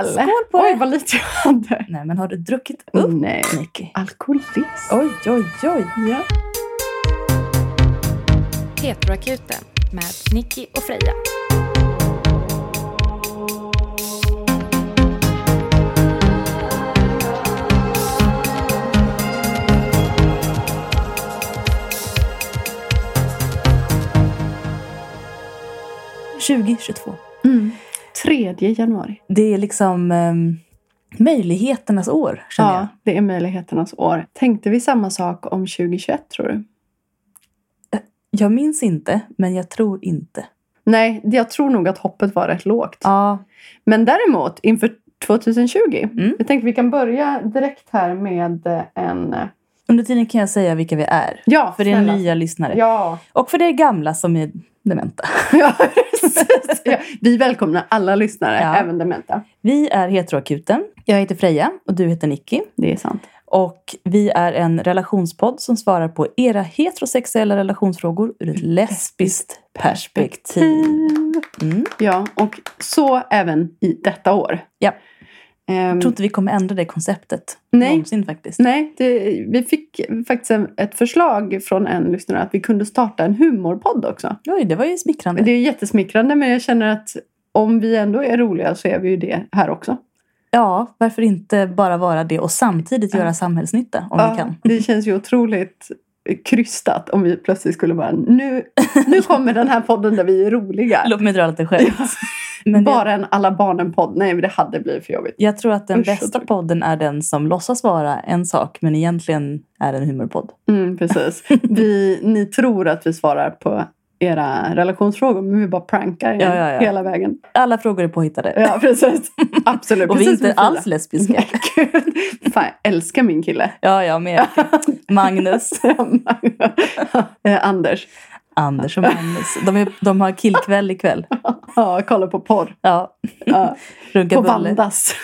Skål på Oj, vad lite jag hade. Nej, men har du druckit upp, Nej. Nicky? Alkoholism. Oj, oj, oj. Ja. Heteroakuten med Nicky och Freja. Mm. 2022. 3 januari. Det är liksom ehm, möjligheternas år, känner Ja, det är möjligheternas år. Tänkte vi samma sak om 2021 tror du? jag. Jag minns inte, men jag tror inte. Nej, jag tror nog att hoppet var rätt lågt. Ja, Men däremot inför 2020. Mm. Jag tänkte vi kan börja direkt här med eh, en... eh, under tiden kan jag säga vilka vi är. Ja, För det är nya lyssnare. Ja. Och för det är gamla som är dementa. ja, precis. ja. Vi välkomnar alla lyssnare, Ja. även dementa. Vi är Heteroakuten. Jag heter Freja och du heter Nicky. Det är sant. Och vi är en relationspodd som svarar på era heterosexuella relationsfrågor ur ett lesbiskt perspektiv. Mm. Ja, och så även i detta år. Ja. Ehm, Jag tror inte vi kommer ändra det konceptet Nej. någonsin faktiskt. Nej, det, vi fick faktiskt ett förslag från en lyssnare att vi kunde starta en humorpodd också. Oj, det var ju smickrande. Det är jättesmickrande men jag känner att om vi ändå är roliga så är vi ju det här också. Ja, varför inte bara vara det och samtidigt göra samhällsnytta om vi kan. Det känns ju otroligt krystat om vi plötsligt skulle bara nu, nu kommer den här podden där vi är roliga. Låt mig dra lite skämt. Men jag, Bara en alla barnen-podd. Nej, men det hade blivit för jobbigt. jag tror att den Usch, bästa podden är den som låtsas vara en sak men egentligen är en humorpodd. Mm, precis. Vi, ni tror att vi svarar på era relationsfrågor men vi bara prankar Ja, ja, ja. hela vägen. Alla frågor är påhittade. Ja, preces. Absolut. och vi är Precis inte alls lesbiska. Gud. Fan, jag älskar min kille. Ja, jag med. Magnus. Eh, Anders. Anders och Magnus. De, är, de har killkväll ikväll. Ja, kolla på porr. Ja, Ja, runka på bulle. Vandas.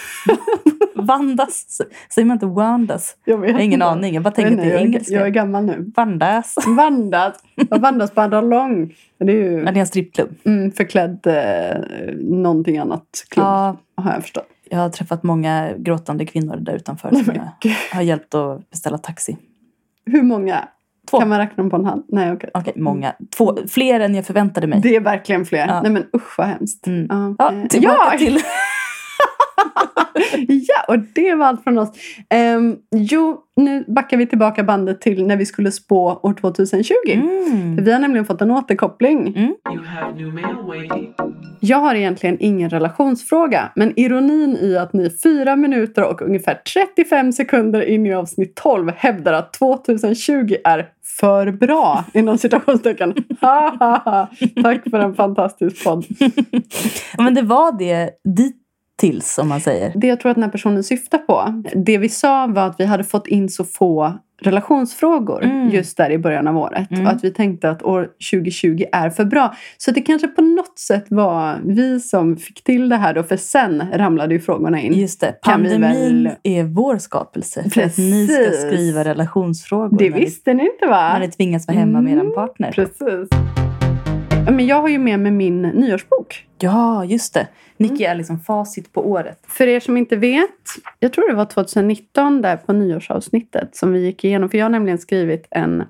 Vandas. Säger man inte Wandas? Jag, Jag har ingen inte. aning. Jag bara Jag, tänker att det är jag, engelska. jag är gammal nu. Vandas. Vandas. Och Vandas Badalong. Det är ju Ja, det är en strippklubb. mm, förklädd eh, någonting annat klubb. Ja, Har jag förstått. jag har träffat många gråtande kvinnor där utanför Nej, som jag har hjälpt att beställa taxi. Hur många? Två. Kan man räkna dem på en hand? Nej, okej. Okej, många. Två, fler än jag förväntade mig. Det är verkligen fler. Ja. Nej men usch vad hemskt. Mm. Ja, Ja, tillbaka ja. till... ja, och det var allt från oss. Ehm, jo, nu backar vi tillbaka bandet till när vi skulle spå år 2020. För Mm. vi har nämligen fått en återkoppling. Mm. Jag har egentligen ingen relationsfråga, men ironin i att ni fyra minuter och ungefär 35 sekunder in i avsnitt 12 hävdar att 2020 är för bra, inom citationstecken. Tack för en fantastisk podd. Men det var det dittills, om man säger. Det jag tror att den här personen syftar på, det vi sa var att vi hade fått in så få relationsfrågor Mm. just där i början av året. Mm. Och att vi tänkte att år 2020 är för bra. Så det kanske på något sätt var vi som fick till det här då, för sen ramlade ju frågorna in. Just det, pandemin väl- är vår skapelse. För att ni ska Precis. skriva relationsfrågor Det visste ni inte va? när ni tvingas vara hemma med er Mm, partner. Precis. Ja, Men jag har ju med mig min nyårsbok. Ja, just det. Nicky Mm. är liksom facit på året. För er som inte vet, jag tror det var 2019 där på nyårsavsnittet som vi gick igenom. För jag har nämligen skrivit en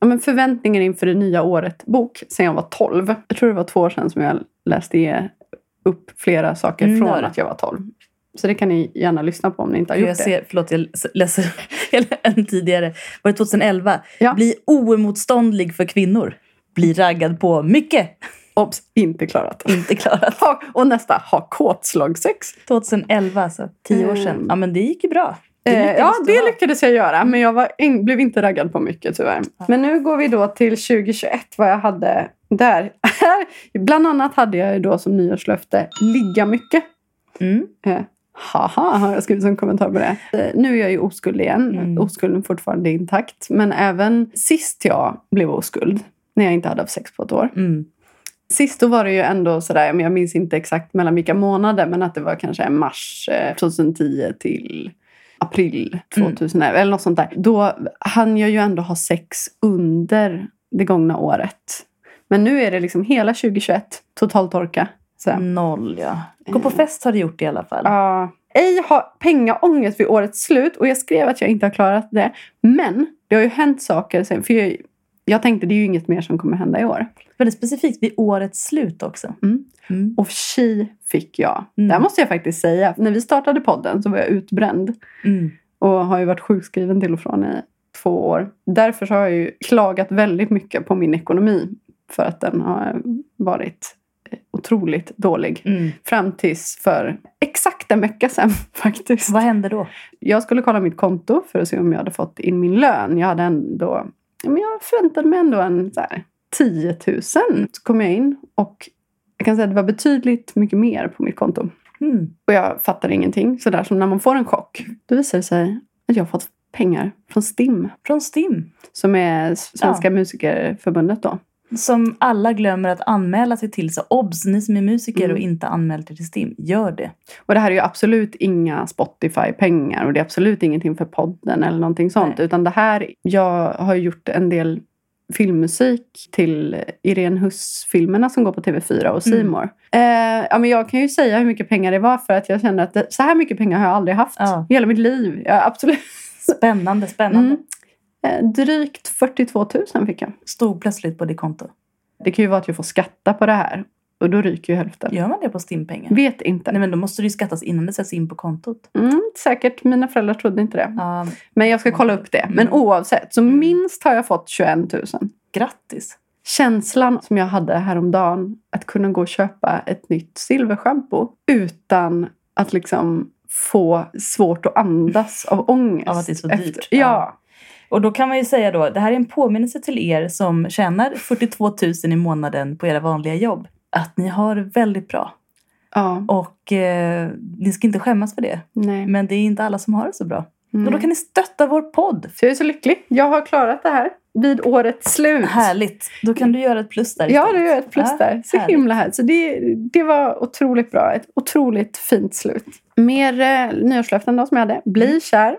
ja, men förväntningar inför det nya året-bok sen jag var 12. Jag tror det var två år sedan som jag läste upp flera saker Mm, från att jag var 12. Så det kan ni gärna lyssna på om ni inte har För gjort jag det. ser, förlåt, jag läser en tidigare. Var det 2011? Ja. Bli oemotståndlig för kvinnor. Bli raggad på mycket. Obs! Inte klarat. Inte klarat. Ha, och nästa, ha kåtslagsex. 2011, alltså. Tio år sedan. Mm. Ja, men det gick ju bra. Det Eh, ja, det lyckades jag göra. Men jag in, blev inte raggad på mycket tyvärr. Men nu går vi då till 2021, vad jag hade där. Bland annat hade jag då som nyårslöfte ligga mycket. Mm. Eh, haha, har jag skrivit som kommentar på det. Eh, nu är jag ju oskuld igen. Mm. Oskulden fortfarande intakt. Men även sist jag blev oskuld, när jag inte hade haft sex på ett år. Mm. Sist då var det ju ändå sådär, jag minns inte exakt mellan vilka månader, men att det var kanske mars eh, 2010 till april 2011 eller något sånt där. Då hann jag ju ändå ha sex under det gångna året. Men nu är det liksom hela 2021, total torka. Så. Noll ja. Gå på fest har du gjort i alla fall. Ja. Ej ha pengaångest vid årets slut. Och jag skrev att jag inte har klarat det. Men det har ju hänt saker sen. För jag, jag tänkte det är ju inget mer som kommer hända i år. Väldigt specifikt vid årets slut också. Mm. Mm. Och tji fick jag. Mm. Det här måste jag faktiskt säga. När vi startade podden så var jag utbränd. Mm. Och har ju varit sjukskriven till och från i två år. Därför så har jag ju klagat väldigt mycket på min ekonomi. För att den har varit otroligt dålig. Mm. Fram tills för exakt en vecka sedan faktiskt. Vad hände då? Jag skulle kolla mitt konto för att se om jag hade fått in min lön. Jag hade ändå, men jag förväntade mig ändå en så här, 10 000. Så kom jag in och jag kan säga att det var betydligt mycket mer på mitt konto. Mm. Och jag fattade ingenting. Så där som när man får en chock. Då visar det sig att jag har fått pengar från STIM. Från STIM. Som är Svenska musikerförbundet då. Som alla glömmer att anmäla sig till. Så obs, ni som är musiker Mm. och inte anmält er till STIM, gör det. Och det här är ju absolut inga Spotify-pengar. Och det är absolut ingenting för podden eller någonting sånt. Nej. Utan det här, jag har gjort en del filmmusik till Irene Huss-filmerna som går på TV4 och Mm. C More. Eh, ja, men jag kan ju säga hur mycket pengar det var för att jag känner att det, så här mycket pengar har jag aldrig haft Ja. i hela mitt liv. Ja, absolut. Spännande, spännande. Mm. Eh, drygt 42 000 fick jag. Stod plötsligt på ditt konto. Det kan ju vara att jag får skatta på det här. Och då ryker ju hälften. Gör man det på STIM-pengar? Vet inte. Nej men då måste det ju skattas innan det sätts in på kontot. Mm, säkert. Mina föräldrar trodde inte det. Ja, Men jag ska kolla upp det. Men Mm. oavsett, så Mm. minst har jag fått 21 000. grattis. Känslan som jag hade häromdagen att kunna gå och köpa ett nytt silverschampo utan att liksom få svårt att andas av ångest. Av att det är så dyrt. Ja. Och då kan man ju säga då, det här är en påminnelse till er som tjänar 42 000 i månaden på era vanliga jobb. Att ni har det väldigt bra. ja. Och eh, ni ska inte skämmas för det. Nej. Men det är inte alla som har det så bra. Mm. Och då kan ni stötta vår podd. Så jag är så lycklig. Jag har klarat det här vid årets slut. Härligt. Då kan du göra ett plus där Ja, det är ett plus Ja, där. Så härligt. himla härligt. Så det, det var otroligt bra. Ett otroligt fint slut. Mer eh, nyårslöften då som jag hade. Bli kär.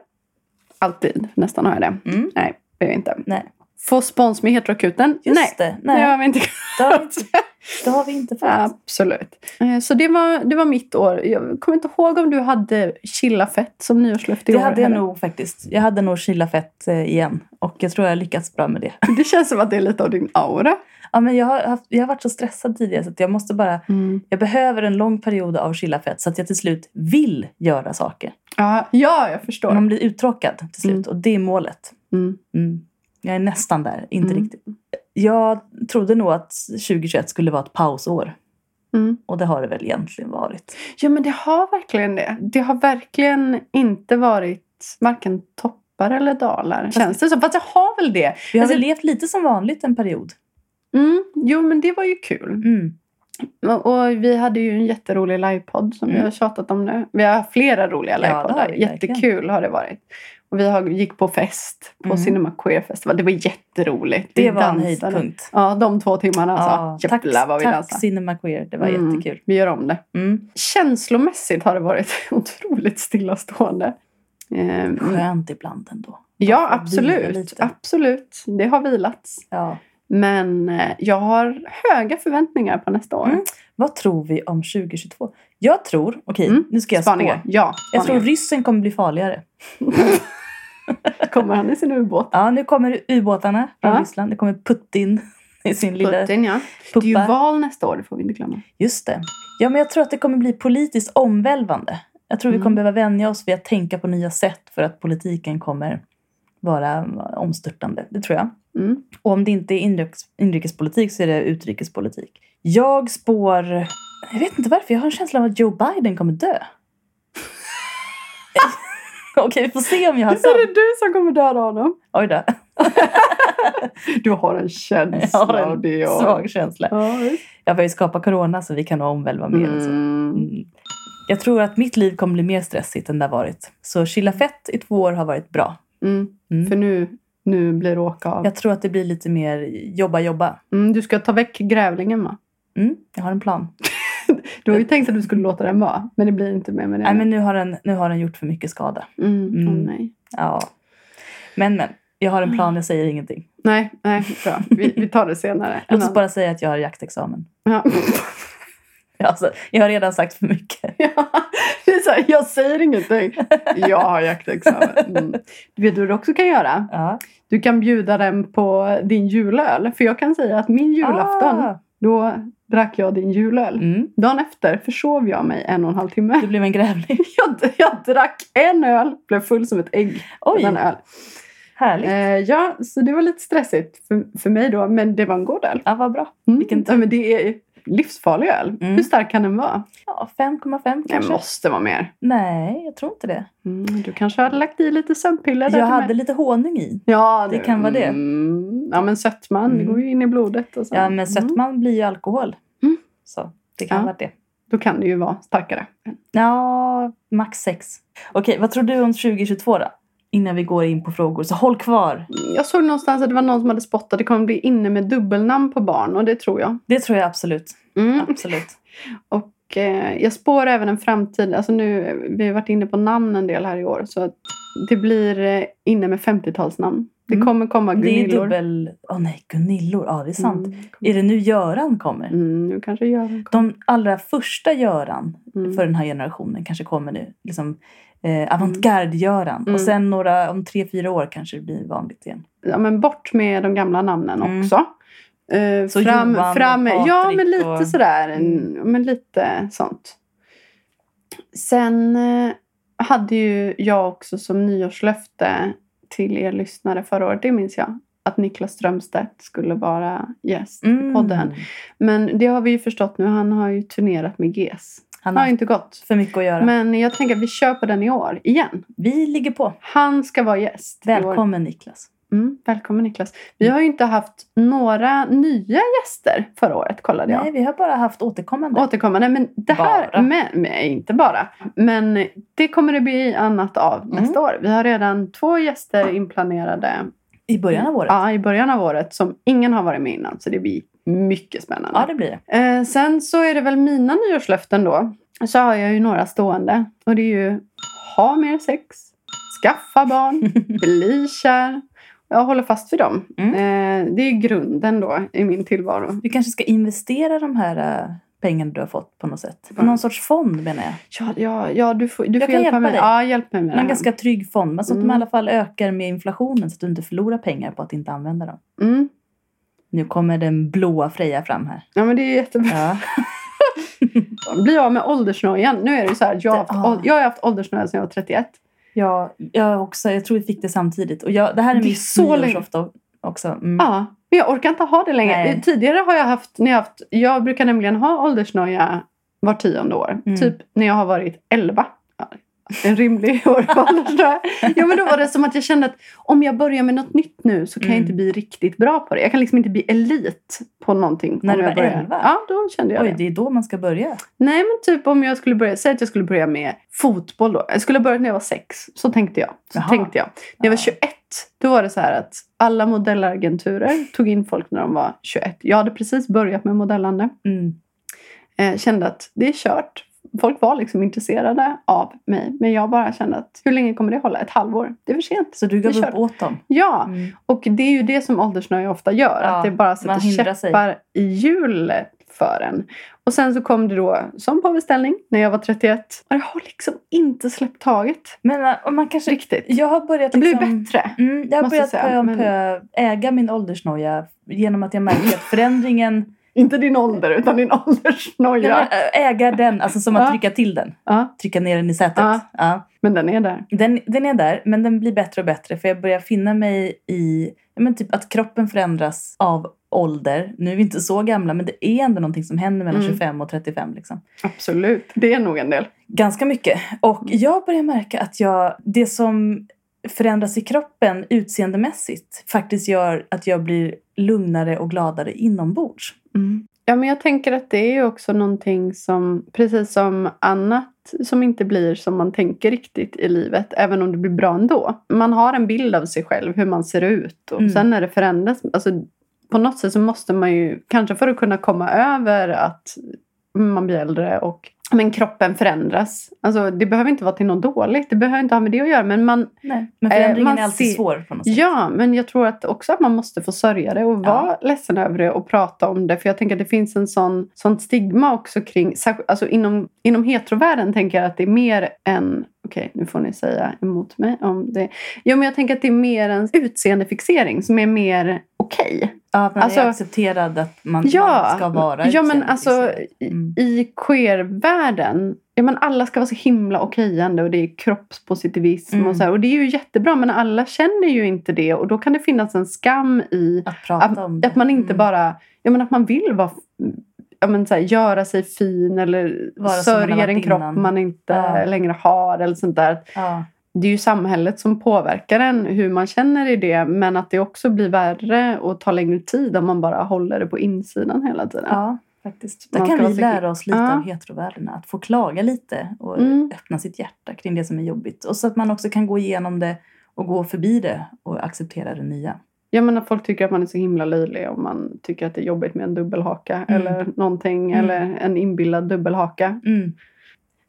Alltid. Nästan har jag det. Mm. Nej, det är jag inte. Nej, Få spons med Heterokuten. just Nej, det. det har Nej, vi inte det har vi inte, det har vi inte fått. Absolut. Eh, Så det var, det var mitt år. Jag kommer inte ihåg om du hade chilla fett som nyårslöfte i Det år. hade jag nog faktiskt. Jag hade nog chilla fett eh, igen. Och jag tror jag har lyckats bra med det. Det känns som att det är lite av din aura. Ja, men jag, har haft, jag har varit så stressad tidigare så jag måste bara... Jag behöver en lång period av chilla fett så att jag till slut vill göra saker. Ja, ja, jag förstår. Man blir uttråkad till slut Mm. och det är målet. Mm. Mm. Jag är nästan där, inte Mm. riktigt. Jag trodde nog att 2021 skulle vara ett pausår. Mm. Och det har det väl egentligen varit. Ja, men det har verkligen det. Det har verkligen inte varit varken toppar eller dalar. Känns det som. Fast jag har väl det. Vi har Alltså- väl levt lite som vanligt en period. Mm. Jo, men det var ju kul. Mm. Och och vi hade ju en jätterolig livepodd som vi Mm. har tjatat om nu. Vi har haft flera roliga livepoddar. vi verkligen. Jättekul har det varit. Och vi har, gick på fest på Mm. Cinema Queer Festival. Det var jätteroligt. Det Vi var en dansade. höjdpunkt. Ja, de två timmarna Ja, alltså. tack, Jävlar vad vi tack dansade. Cinema Queer, det var Mm. jättekul. Vi gör om det. Mm. Känslomässigt har det varit otroligt stillastående. Ehm, Skönt ibland ändå. Ja, absolut. Absolut. Det har vilats. Ja. Men eh, jag har höga förväntningar på nästa år. Mm. Vad tror vi om 2022? Jag tror, okej Mm. nu ska jag Spaningar. spå. Ja, Jag tror ryssen kommer bli farligare. Kommer han i sin ubåt? Ja, nu kommer ubåtarna från Ja. Ryssland. Det kommer Putin i sin lilla Putin, ja. Det är ju puppa. val nästa år, det får vi inte glömma. Just det. Ja, men jag tror att det kommer bli politiskt omvälvande. Jag tror vi Mm. kommer behöva vänja oss vid att tänka på nya sätt för att politiken kommer vara omstörtande. Det tror jag. Mm. Och om det inte är inrikes, inrikespolitik så är det utrikespolitik. Jag spår... Jag vet inte varför. Jag har en känsla av att Joe Biden kommer dö. Okej, vi får se om jag har Är sant. det du som kommer döda honom? Oj då. Du har en känsla Jag har av det. en och- svag känsla. Ja. Jag får ju skapa corona så vi kan omvälva mer. Mm. Mm. Jag tror att mitt liv kommer bli mer stressigt än det har varit. Så chilla fett i två år har varit bra. Mm. Mm. För nu, nu blir åka av. Jag tror att det blir lite mer jobba, jobba. Mm, du ska ta väck grävlingen va? Mm, jag har en plan. Du har ju tänkt att du skulle låta den vara. Men det blir inte mer med det. Nej, men nu har, den, nu har den gjort för mycket skada. Mm. Mm. åh nej. Ja. Men, men. Jag har en plan, jag säger ingenting. nej, nej, bra. Vi, vi tar det senare. Låt oss bara säga att jag har jaktexamen. Ja. Alltså, jag har redan sagt för mycket. Ja, här, jag säger ingenting. Jag har jaktexamen. Mm. Du vet vad du också kan göra? Ja. Du kan bjuda dem på din julöl. För jag kan säga att min julafton, Ah. då drack jag din julöl. Mm. Dagen efter försov jag mig en och en halv timme. Du blev en grävling. Jag, jag drack en öl, blev full som ett ägg. Oj, av en öl. härligt. Eh, ja, så det var lite stressigt för, för mig då. Men det var en god öl. Ja, vad bra. Mm. Vilken ja, men det är livsfarlig öl. Mm. Hur stark kan den vara? Ja, 5,5 Det kanske. måste vara mer. Nej, jag tror inte det. Mm, du kanske hade lagt i lite sömnpiller Jag hade mig. lite honung i. Ja, det kan vara det. Mm, ja, men sötman, det Mm. går ju in i blodet. Och så. Ja, men Mm. sötman blir ju alkohol. Så det kan Ja. vara det. Då kan det ju vara starkare. Ja, max 6. Okej, vad tror du om 2022 då? Innan vi går in på frågor. Så håll kvar. Jag såg någonstans att det var någon som hade spottat att det kommer bli inne med dubbelnamn på barn och det tror jag. Det tror jag absolut. Mm. Absolut. Och eh, jag spår även en framtid. Alltså nu, vi har varit inne på namn en del här i år. Så att det blir eh, inne med 50-talsnamn. Det Mm. kommer komma Det är Gunillor. dubbel... Åh nej, Gunillor. Ja, det är sant. Mm. Är det nu Göran kommer? Mm, nu kanske Göran kommer. De allra första Göran Mm. för den här generationen kanske kommer nu. Liksom, eh, Avantgarde-Göran. Mm. Och sen några, om tre, fyra år kanske det blir vanligt igen. Ja, men bort med de gamla namnen Mm. också. Eh, Så fram, Johan och fram, ja, Patrik men lite och- sådär. En, Mm. Men lite sånt. Sen eh, hade ju jag också som nyårslöfte till er lyssnare förra året, det minns jag, att Niklas Strömstedt skulle vara gäst i Mm. podden. Men det har vi ju förstått nu, han har ju turnerat med GES. Han har har inte gått. för mycket att göra. Men jag tänker att vi kör på den i år, igen. Vi ligger på. Han ska vara gäst. Välkommen Niklas. Mm, välkommen Niklas. Vi har ju inte haft några nya gäster förra året kollade jag. Nej, vi har bara haft återkommande. Återkommande. Men det här, Bara. Nej, inte bara. Men det kommer det bli annat av Mm. nästa år. Vi har redan två gäster inplanerade I början av året. ja, i början av året som ingen har varit med innan. Så det blir mycket spännande. Ja, det blir det. Eh, sen så är det väl mina nyårslöften då. Så har jag ju några stående. Och det är ju ha mer sex, skaffa barn, bli kär. Jag håller fast vid dem. Mm. Eh, det är grunden då i min tillvaro. Du kanske ska investera de här äh, pengarna du har fått på något sätt. Ja. Någon sorts fond menar jag. Ja, ja, ja du får, du Jag får hjälpa, hjälpa mig. dig. Ja, hjälp mig med det En här. ganska trygg fond. Men så att de Mm. i alla fall ökar med inflationen så att du inte förlorar pengar på att inte använda dem. Mm. Nu kommer den blåa Freja fram här. Ja, men det är jättebra. Ja. Bli av med åldersnojan. Nu är det ju så här, jag har haft, jag har haft åldersnoja sedan jag var 31. Ja, jag också. Jag tror vi fick det samtidigt. Och jag, det här är Det är mitt så länge. också. Mm. Ja, men jag orkar inte ha det längre. Nej. Tidigare har jag haft, när jag haft, jag brukar nämligen ha åldersnoja var tionde år. Mm. Typ när jag har varit 11. En rimlig år för åldersnoja. Ja men då var det som att jag kände att om jag börjar med något nytt nu så kan jag Mm. inte bli riktigt bra på det. Jag kan liksom inte bli elit på någonting. När du jag var börjar. 11? Ja, då kände jag Oj, det. det är då man ska börja. Nej men typ om jag skulle börja, säg att jag skulle börja med fotboll då. Jag skulle börja när jag var sex. Så tänkte jag. Så Jaha. tänkte jag. När jag var Ja. 21, då var det så här att alla modellagenturer tog in folk när de var 21. Jag hade precis börjat med modellande. Mm. Eh, kände att det är kört. Folk var liksom intresserade av mig. Men jag bara kände att hur länge kommer det hålla? Ett halvår? Det är för sent. Så du gav upp åt dem? Ja, Mm. och det är ju det som åldersnöje ofta gör. Ja, att det bara sätter sig. käppar i hjulet för en. Och sen så kom det då som på beställning när jag var 31. Och jag har liksom inte släppt taget Men äh, man kanske... riktigt. Jag har börjat Det blir liksom... bättre. Mm, jag har jag börjat pö om pö äga min åldersnoja genom att jag märker att förändringen... Inte din ålder utan din Ja. åldersnoja. äga den, alltså som att trycka till den. Trycka ner den i sätet. Men den är där. Den, den är där, men den blir bättre och bättre. För jag börjar finna mig i men typ att kroppen förändras av ålder. Nu är vi inte så gamla, men det är ändå någonting som händer mellan Mm. 25 och 35. Liksom. Absolut. Det är nog en del. Ganska mycket. Och jag börjar märka att jag, det som förändras i kroppen utseendemässigt faktiskt gör att jag blir lugnare och gladare inombords. Ja, men jag tänker att det är också någonting som, precis som annat som inte blir som man tänker riktigt i livet, även om det blir bra ändå. Man har en bild av sig själv, hur man ser ut och Mm. sen när det förändras, alltså på något sätt så måste man ju, kanske för att kunna komma över att man blir äldre och men kroppen förändras. Alltså, det behöver inte vara till något dåligt. Det behöver inte ha med det att göra. Men man, Nej. Men Eh, förändringen man är alltid ser- svår på något sätt. Ja, men jag tror att också att man måste få sörja det och vara ledsen över det och prata om det. För jag tänker att det finns en sån, sånt stigma också kring, alltså inom, inom heterovärlden tänker jag att det är mer än, okej nu får ni säga emot mig om det. Jo men jag tänker att det är mer en utseendefixering som är mer okej. Ja, att man Alltså- är accepterad att man, Ja, man ska vara ja men alltså. Mm. i queer-världen, ja men alla ska vara så himla okejande och det är kroppspositivism Mm. och så här. Och det är ju jättebra men alla känner ju inte det och då kan det finnas en skam i Att att, att man inte Mm. bara, ja men att man vill vara Ja, men så här, göra sig fin eller Vara sörjer en kropp innan. man inte Ja. längre har. eller sånt där. Ja. Det är ju samhället som påverkar en, hur man känner i det. Men att det också blir värre och tar längre tid om man bara håller det på insidan hela tiden. ja, faktiskt. Där Man kan vi lära oss lite Ja. av heterovärlden. Att få klaga lite och Mm. öppna sitt hjärta kring det som är jobbigt. Och så att man också kan gå igenom det och gå förbi det och acceptera det nya. Jag menar folk tycker att man är så himla löjlig om man tycker att det är jobbigt med en dubbelhaka Mm. eller någonting. Mm. Eller en inbillad dubbelhaka. Mm.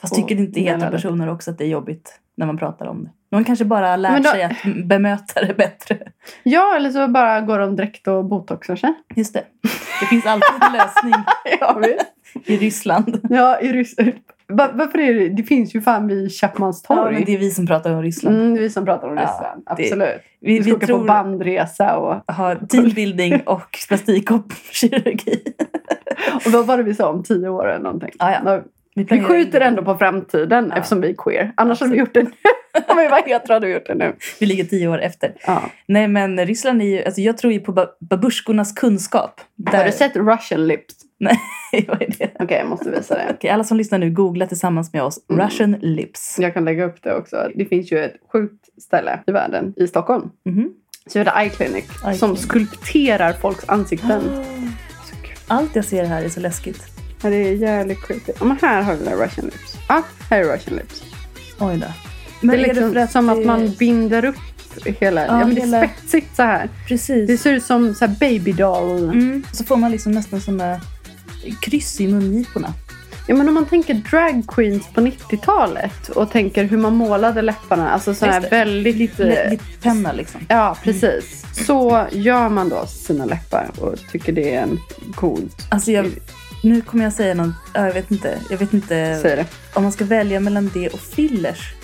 Fast Och tycker inte delar heta det. personer också att det är jobbigt när man pratar om det? De kanske bara Men då- sig att bemöta det bättre. Ja, eller så bara går de direkt och botoxar sig. Just det. Det finns alltid en lösning ja, i Ryssland. Ja, i Ryssland. Va- Varför är det? Det finns ju fan vid Chapmans Ja, torg. men det är vi som pratar om Ryssland. Mm, det är vi som pratar om Ja, Ryssland. det- Absolut. Vi, Vi ska vi åka på bandresa och... ha teambuilding och plastik och vad var det vi sa om tio år eller någonting? Ja, ja. Vi skjuter ändå på framtiden Ja. eftersom vi är queer. Annars hade vi gjort det nu. Om vi var hetero hade vi gjort det nu. Vi ligger tio år efter. Ja. Nej men Ryssland är ju, alltså jag tror ju på ba- babushkornas kunskap. Har du sett Russian lips? Vad är det? Okej, jag måste visa det. Okej, alla som lyssnar nu, googla tillsammans med oss. Mm. Russian lips. Jag kan lägga upp det också. Det finns ju ett sjukt ställe i världen, i Stockholm. Mhm. Så heter Eye Clinic. Eye som Clinic. skulpterar folks ansikten. Kul. Allt jag ser här är så läskigt. Ja, det är jävligt creepy. Ja, men här har vi Russian lips. Ja, här är Russian lips. Oj då. det är är liksom för som det- att man binder upp hela... Ja, Ja, men det är hela- spetsigt så här. Precis. Det ser ut som så här baby doll. Mm. Så får man liksom nästan såna kryss i mungiporna. Ja, men om man tänker drag queens på 90-talet och tänker hur man målade läpparna. Alltså så här det. väldigt... Lite penna liksom. Ja, precis. Så gör man då sina läppar och tycker det är en coolt. Alltså jag, nu kommer jag säga något, ja, jag vet inte. Jag vet inte Säg det. om man ska välja mellan det och fillers.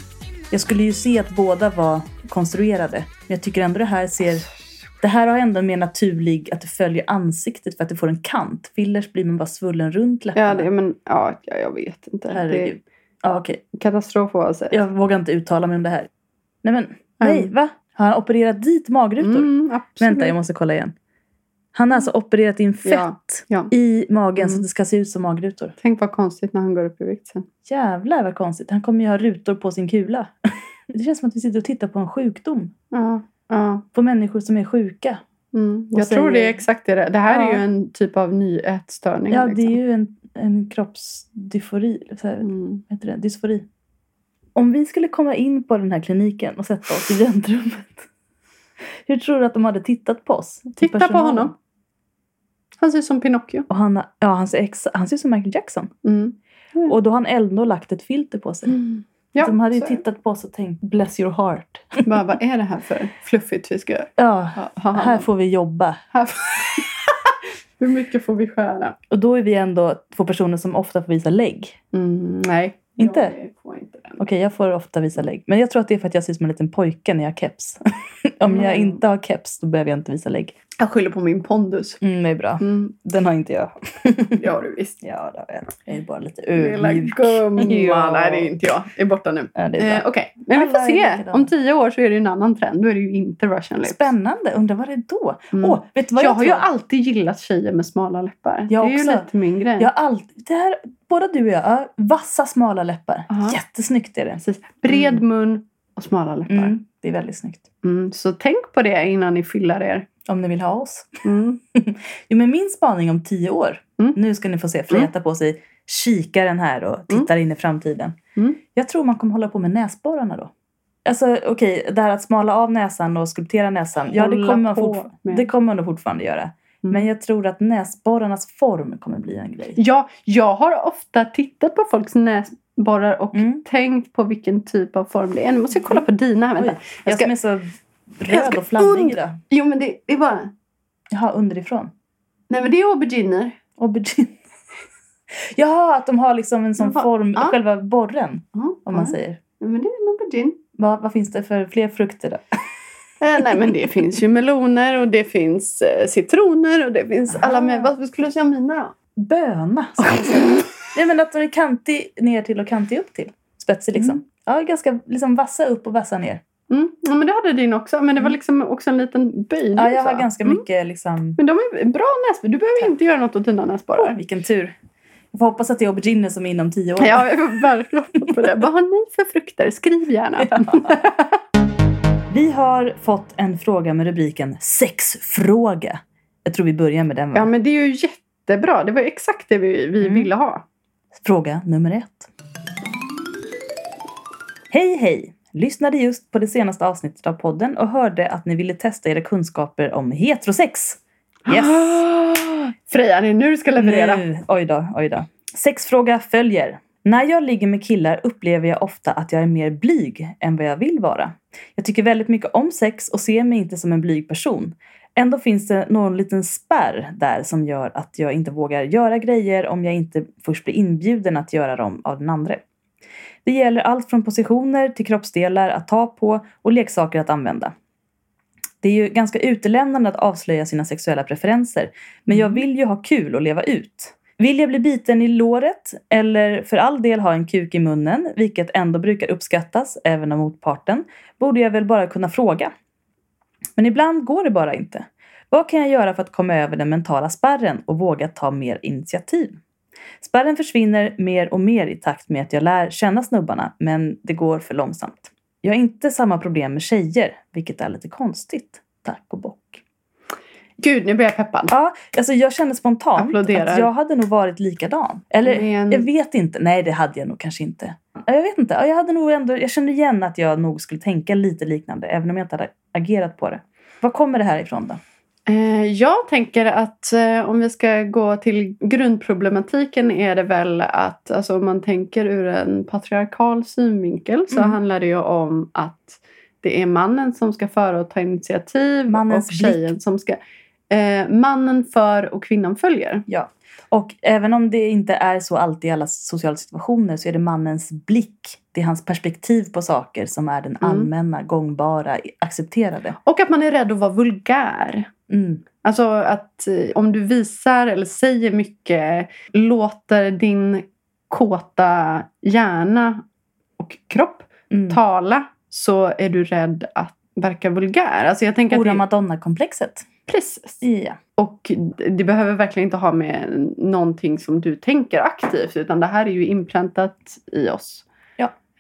Jag skulle ju se att båda var konstruerade. Men jag tycker ändå det här ser... Det här har ändå en mer naturlig, att det följer ansiktet för att det får en kant. Fillers blir man bara svullen runt läpparna. Ja, det, men, ja, ja, jag vet inte. Det Herregud. Ja, okej. är katastrof oavsett. Jag vågar inte uttala mig om det här. Nej men, nej, Mm. va? Har han opererat dit magrutor? Mm, absolut. Vänta, jag måste kolla igen. Han har alltså opererat in fett Ja, ja. i magen så Mm. det ska se ut som magrutor. Tänk vad konstigt när han går upp i vikt sen. Jävlar vad konstigt. Han kommer ju ha rutor på sin kula. Det känns som att vi sitter och tittar på en sjukdom. Ja, ja. På människor som är sjuka. Mm. Jag tror det säger- är exakt det. Det här är Ja. ju en typ av ny ätstörning. Ja, liksom. det är ju en, en kroppsdysfori. Så här, Mm. heter det? Dysfori. Om vi skulle komma in på den här kliniken och sätta oss i väntrummet. Hur tror du att de hade tittat på oss? Till Titta på honom. Han ser ut som Pinocchio. Och han, ja, han, ser ex, han ser ut som Michael Jackson. Mm. Och då har han ändå lagt ett filter på sig. Mm. Ja, de hade ju tittat på oss och tänkt bless your heart. Bara, vad är det här för fluffigt vi ska göra? Ja, Ha, ha, här får vi jobba. Här får- Hur mycket får vi skära? Och då är vi ändå två personer som ofta får visa lägg. Mm, nej. Inte? Jag får inte. Okej, jag får ofta visa lägg. Men jag tror att det är för att jag ser ut som en liten pojke när jag har keps. Om jag Mm. inte har keps då behöver jag inte visa lägg. Jag skyller på min pondus. Mm, det är bra. Mm, Den har inte jag. det har du visst. ja, det har jag. Jag är bara lite Lilla ödmjuk. gumman. Ja. Nej, det är inte jag. Det är borta nu. Ja, det är Eh. Okej, men vi får Alla se. Om tio år så är det en annan trend. Då är det ju inte Russian lips. Spännande. Undrar vad det är då? Mm. vet du vad jag, jag, har ju alltid gillat tjejer med smala läppar. Jag det är också. ju lite min grej. Jag alltid... Det här, båda du och jag, ja, vassa smala läppar. Ja. Jättesnyggt är det. Precis. Bred mun och smala läppar. Mm. Mm, det är väldigt snyggt. så tänk på det innan ni fyllar er. Om ni vill ha oss. Mm. Jo, men min spaning om tio år. Mm. Nu ska ni få se Freja ta på sig kikaren här och tittar in i framtiden. Mm. Jag tror man kommer hålla på med näsborrarna då. Alltså okej, det här att smala av näsan och skulptera näsan. Ja, det kommer, man det kommer man nog fortfarande göra. Men jag tror att näsborrarnas form kommer bli en grej. Ja, jag har ofta tittat på folks näsborrar och Mm. tänkt på vilken typ av form det är. Nu måste jag kolla på dina här. Vänta. Jag ska- som är så röd och flammig und-. Jo, men det, det var... Jaha, underifrån. Nej, men det är auberginer. Aubergine. Jaha, att de har liksom en sån Ja, form, ja. själva borren, Ja, om man ja. säger. Ja, men det är en aubergine. Vad, vad finns det för fler frukter då? Eh, nej, men det finns ju meloner och det finns eh, citroner och det finns alla med... Vad skulle du säga om mina då? Böna. Nej, men att de är kantig ner till och kantig upp till. Spetsig liksom. Mm. Ja, ganska liksom vassa upp och vassa ner. Mm. Ja, men det hade din också. Men det var liksom också en liten böjning. Ja, jag har ganska Mm. mycket liksom... Men de är bra näsborrar. Du behöver inte göra något åt dina näsborrar. Åh, vilken tur. Jag får hoppas att det är aubergine som är inom tio år. Ja, jag får verkligen hoppas på det. Vad har ni för frukter? Skriv gärna. Vi har fått en fråga med rubriken sexfråga. Jag tror vi börjar med den va? Ja, men det är ju jättebra. Det var exakt det vi, vi Mm. ville ha. Fråga nummer ett. Hej hej! Lyssnade just på det senaste avsnittet av podden och hörde att ni ville testa era kunskaper om heterosex. Yes! Freja, det är nu du ska leverera. Nu. Oj då, oj då. Sexfråga följer. När jag ligger med killar upplever jag ofta att jag är mer blyg än vad jag vill vara. Jag tycker väldigt mycket om sex och ser mig inte som en blyg person. Ändå finns det någon liten spärr där som gör att jag inte vågar göra grejer om jag inte först blir inbjuden att göra dem av den andra. Det gäller allt från positioner till kroppsdelar att ta på och leksaker att använda. Det är ju ganska utelämnande att avslöja sina sexuella preferenser, men jag vill ju ha kul och leva ut. Vill jag bli biten i låret eller för all del ha en kuk i munnen, vilket ändå brukar uppskattas även av motparten, borde jag väl bara kunna fråga. Men ibland går det bara inte. Vad kan jag göra för att komma över den mentala spärren och våga ta mer initiativ? Spärren försvinner mer och mer i takt med att jag lär känna snubbarna, men det går för långsamt. Jag har inte samma problem med tjejer, vilket är lite konstigt. Tack och bock. Gud, nu blir jag peppad. Ja, alltså jag känner spontant Applåderar. att jag hade nog varit likadan. Eller Men- jag vet inte. Nej, det hade jag nog kanske inte. Ja, Jag vet inte. Ja, Jag, hade nog ändå, jag känner igen att jag nog skulle tänka lite liknande, även om jag inte hade agerat på det. Var kommer det här ifrån då? Eh, Jag tänker att eh, om vi ska gå till grundproblematiken är det väl att alltså, om man tänker ur en patriarkal synvinkel så Mm. handlar det ju om att det är mannen som ska föra och ta initiativ Mannens och tjejen som ska... Eh, mannen för och kvinnan följer. Ja. Och även om det inte är så alltid i alla sociala situationer så är det mannens blick, det är hans perspektiv på saker som är den Mm. allmänna, gångbara, accepterade. Och att man är rädd att vara vulgär. Mm. Alltså att eh, om du visar eller säger mycket, låter din kåta hjärna och kropp Mm. tala så är du rädd att verka vulgär. Alltså jag tänker Hora det, Madonna-komplexet. precis. Ja. Och det behöver verkligen inte ha med någonting som du tänker aktivt utan det här är ju inpräntat i oss.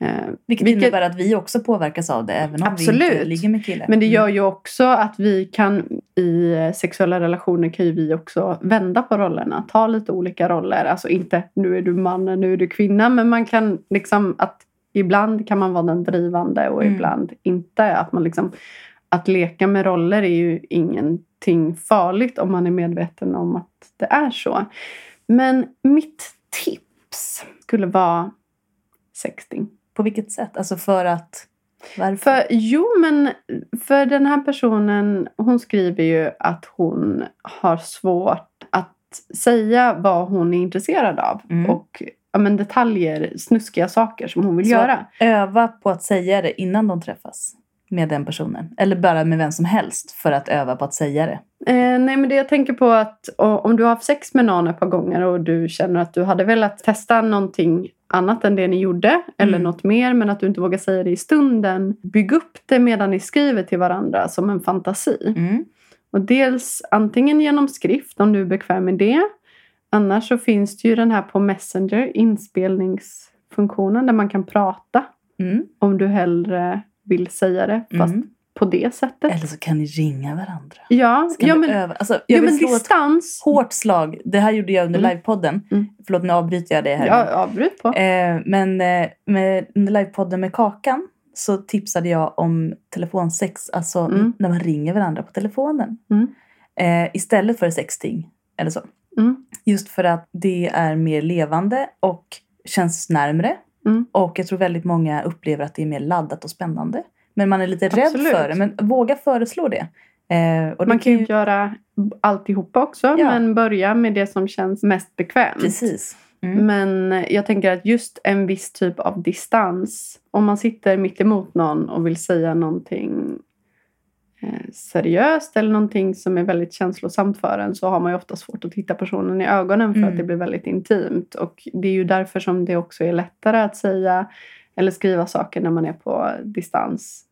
Eh, Vilket, Vilket- innebär att vi också påverkas av det även om vi inte Absolut. ligger med killar. Men det gör Mm. ju också att vi kan i sexuella relationer kan ju vi också vända på rollerna. Ta lite olika roller. Alltså inte nu är du man, nu är du kvinna. Men man kan liksom att ibland kan man vara den drivande och Mm. ibland inte. Att, man liksom, att leka med roller är ju ingenting farligt om man är medveten om att det är så. Men mitt tips skulle vara sexting. På vilket sätt? Alltså för att... Varför? För, jo, men för den här personen, hon skriver ju att hon har svårt att säga vad hon är intresserad av. Mm. Och ja, men detaljer, snuskiga saker som hon vill Så göra. Öva på att säga det innan de träffas med den personen. Eller bara med vem som helst för att öva på att säga det. Eh, nej, men det jag tänker på att och, om du har haft sex med någon ett par gånger och du känner att du hade velat testa någonting annat än det ni gjorde eller Mm. något mer men att du inte vågar säga det i stunden. Bygg upp det medan ni skriver till varandra som en fantasi. Mm. Och dels antingen genom skrift om du är bekväm med det. Annars så finns det ju den här på Messenger inspelningsfunktionen där man kan prata Mm. om du hellre vill säga det fast Mm. på det sättet. Eller så kan ni ringa varandra. Ja, ja men, öva? Alltså, ja, jag vill men slå ett distans. hårt slag. Det här gjorde jag under Mm. livepodden. Mm. Förlåt, nu avbryter jag det här. Ja, avbryt på. Eh, men eh, med, under livepodden med Kakan så tipsade jag om telefonsex. Alltså Mm. när man ringer varandra på telefonen. Mm. Eh, istället för sexting eller så. Mm. Just för att det är mer levande och känns närmre. Mm. Och jag tror väldigt många upplever att det är mer laddat och spännande. Men man är lite rädd Absolut. för det. Men våga föreslå det. Eh, det Man kan ju göra alltihopa också, Ja. men börja med det som känns mest bekvämt. Precis. Mm. Men jag tänker att just en viss typ av distans, om man sitter mitt emot någon och vill säga någonting seriöst eller någonting som är väldigt känslosamt för en så har man ju ofta svårt att titta personen i ögonen för Mm. att det blir väldigt intimt. Och det är ju därför som det också är lättare att säga eller skriva saker när man är på distans.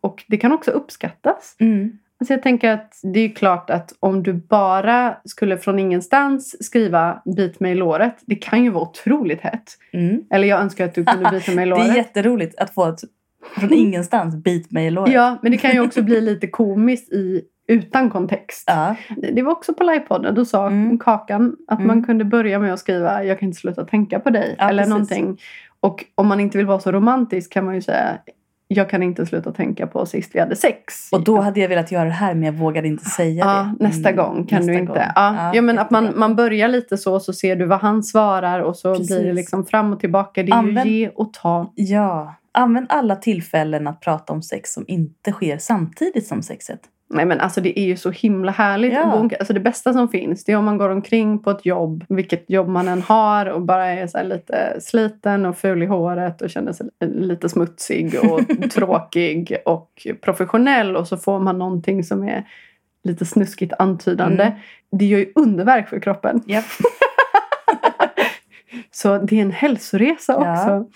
Och det kan också uppskattas. Mm. Alltså jag tänker att det är klart att om du bara skulle från ingenstans skriva bit mig i låret. Det kan ju vara otroligt hett. Mm. Eller jag önskar att du kunde bita mig i Det är låret. jätteroligt att få ett från ingenstans bit mig i låret. Ja, men det kan ju också bli lite komiskt i, utan kontext. Ja. Det var också på livepodden. Då sa Mm. Kakan att Mm. man kunde börja med att skriva Jag kan inte sluta tänka på dig. Ja, eller precis. någonting. Och om man inte vill vara så romantisk kan man ju säga Jag kan inte sluta tänka på sist vi hade sex. Och då hade jag velat göra det här men jag vågade inte säga Ja, det. nästa Mm, gång kan nästa du inte. gång. Ja, ja, men att man, man börjar lite så, så ser du vad han svarar och så Precis. blir det liksom fram och tillbaka. Det är Använd- ju ge och ta. Ja, använd alla tillfällen att prata om sex som inte sker samtidigt som sexet. Nej men alltså det är ju så himla härligt. Ja. Alltså det bästa som finns det är om man går omkring på ett jobb, vilket jobb man än har och bara är lite sliten och ful i håret och känner sig lite smutsig och tråkig och professionell och så får man någonting som är lite snuskigt antydande. Mm. Det gör ju underverk för kroppen. Japp. Så det är en hälsoresa Ja. också.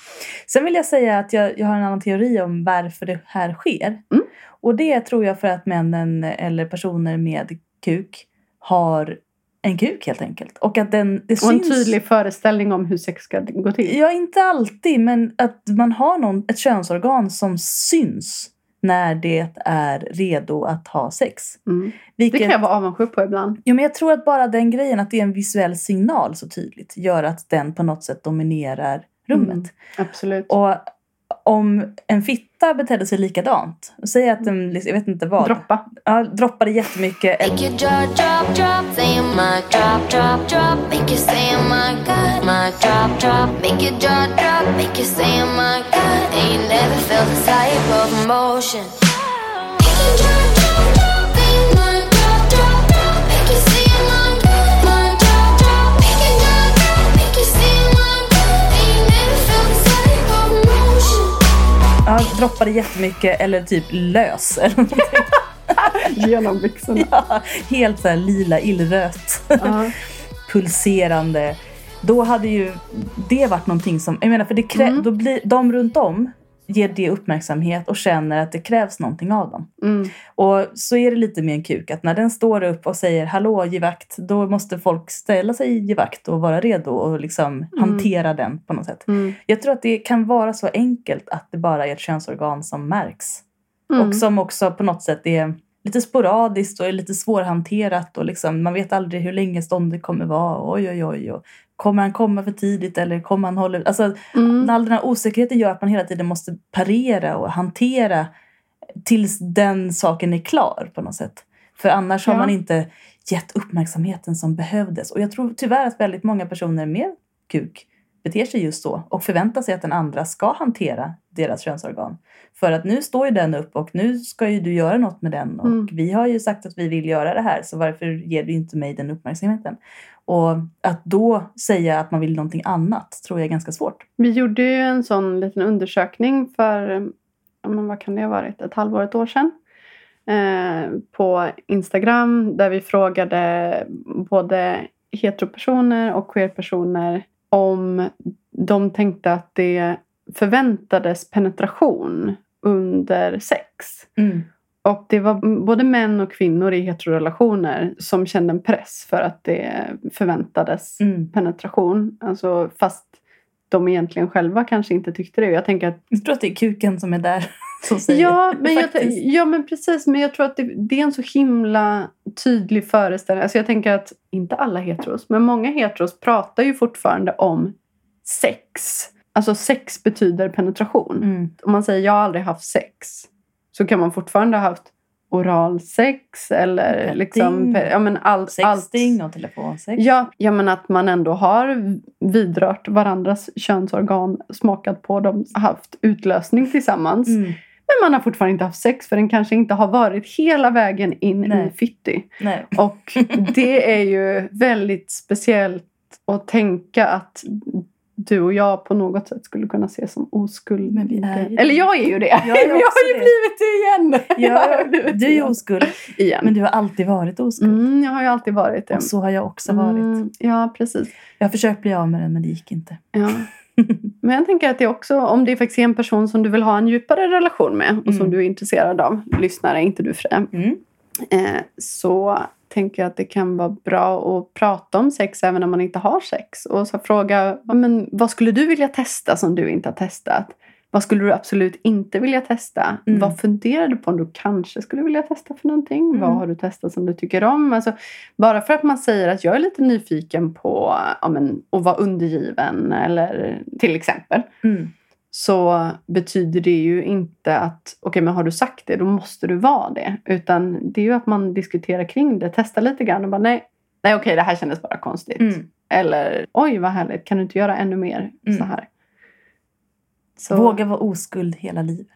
Sen vill jag säga att jag, jag har en annan teori om varför det här sker. Mm. Och det tror jag för att männen eller personer med kuk har en kuk helt enkelt. Och att den, det Och en syns... tydlig föreställning om hur sex ska gå till. Ja, inte alltid, men att man har någon, ett könsorgan som syns när det är redo att ha sex. Mm. Vilket, Det kan jag vara avundsjuk på ibland. Jo, men jag tror att bara den grejen, att det är en visuell signal så tydligt, gör att den på något sätt dominerar rummet. Mm. Absolut. Och om en fitta betedde sig likadant, säg att den, liksom- jag vet inte vad, Droppa. ja, droppade jättemycket eller Make you never felt this type of emotion. Ja, droppade jättemycket eller typ lös. Eller någonting. Genom byxorna. ja, helt så här lila illrött. Ja. pulserande. Då hade ju det varit någonting som, jag menar för det krä, Mm. då blir de runt om ger det uppmärksamhet och känner att det krävs någonting av dem. Mm. Och så är det lite med en kuk, att när den står upp och säger hallå ge vakt, då måste folk ställa sig ge vakt och vara redo och liksom hantera den på något sätt. Mm. Jag tror att det kan vara så enkelt att det bara är ett könsorgan som märks. Mm. Och som också på något sätt är lite sporadiskt och är lite svårhanterat. Och liksom, man vet aldrig hur länge ståndet kommer vara. Oj, oj, oj. Och kommer han komma för tidigt eller kommer han hålla... Alltså, Mm. All den här osäkerheten gör att man hela tiden måste parera och hantera tills den saken är klar på något sätt. För annars har Ja. man inte gett uppmärksamheten som behövdes. Och jag tror tyvärr att väldigt många personer med kuk beter sig just så och förväntar sig att den andra ska hantera deras könsorgan. För att nu står ju den upp och nu ska ju du göra något med den och Mm. vi har ju sagt att vi vill göra det här så varför ger du inte mig den uppmärksamheten? Och att då säga att man vill någonting annat tror jag är ganska svårt. Vi gjorde ju en sån liten undersökning för, ja, men vad kan det ha varit, ett halvår, ett år sedan. Eh, på Instagram där vi frågade både heteropersoner och queerpersoner om de tänkte att det förväntades penetration under sex. Och det var både män och kvinnor i heterorelationer som kände en press för att det förväntades Mm. penetration. Alltså, fast de egentligen själva kanske inte tyckte det. Jag tänker att Jag tror att det är kuken som är där som säger Ja men, jag, ja, men precis. Men jag tror att det, det är en så himla tydlig föreställning. Alltså jag tänker att, inte alla heteros, men många heteros pratar ju fortfarande om sex. Alltså sex betyder penetration. Mm. Om man säger jag har aldrig haft sex så kan man fortfarande ha haft oralsex eller Petting. liksom, ja, men all, allt. Sexting och telefonsex. Ja, ja, men att man ändå har vidrört varandras könsorgan, smakat på dem, haft utlösning tillsammans. Mm. Men man har fortfarande inte haft sex för den kanske inte har varit hela vägen in Nej. i fitti. Nej. Och det är ju väldigt speciellt att tänka att du och jag på något sätt skulle kunna ses som oskuld. Men vi är ju- Eller jag är ju det. Jag är jag har ju det. blivit det igen. Jag har Ja, blivit du är igen. oskuld. igen. Men du har alltid varit oskuld. Mm, jag har ju alltid varit det. Och så har jag också varit. Mm, ja, precis. Jag har försökt bli av med den men det gick inte. Ja. Men jag tänker att det också, om det faktiskt är en person som du vill ha en djupare relation med och som Mm. du är intresserad av, lyssnare, inte du Freja, Mm. eh, så tänker jag att det kan vara bra att prata om sex även när man inte har sex. Och så fråga, men, vad skulle du vilja testa som du inte har testat? Vad skulle du absolut inte vilja testa? Mm. Vad funderar du på om du kanske skulle vilja testa för någonting? Mm. Vad har du testat som du tycker om? Alltså, bara för att man säger att jag är lite nyfiken på ja, men, att vara undergiven eller till exempel Mm. Så betyder det ju inte att okej, men har du sagt det, då måste du vara det. Utan det är ju att man diskuterar kring det, testar lite grann och bara nej, nej okej, det här kändes bara konstigt. Mm. Eller oj, vad härligt, kan du inte göra ännu mer Mm. så här? Så Våga vara oskuld hela livet.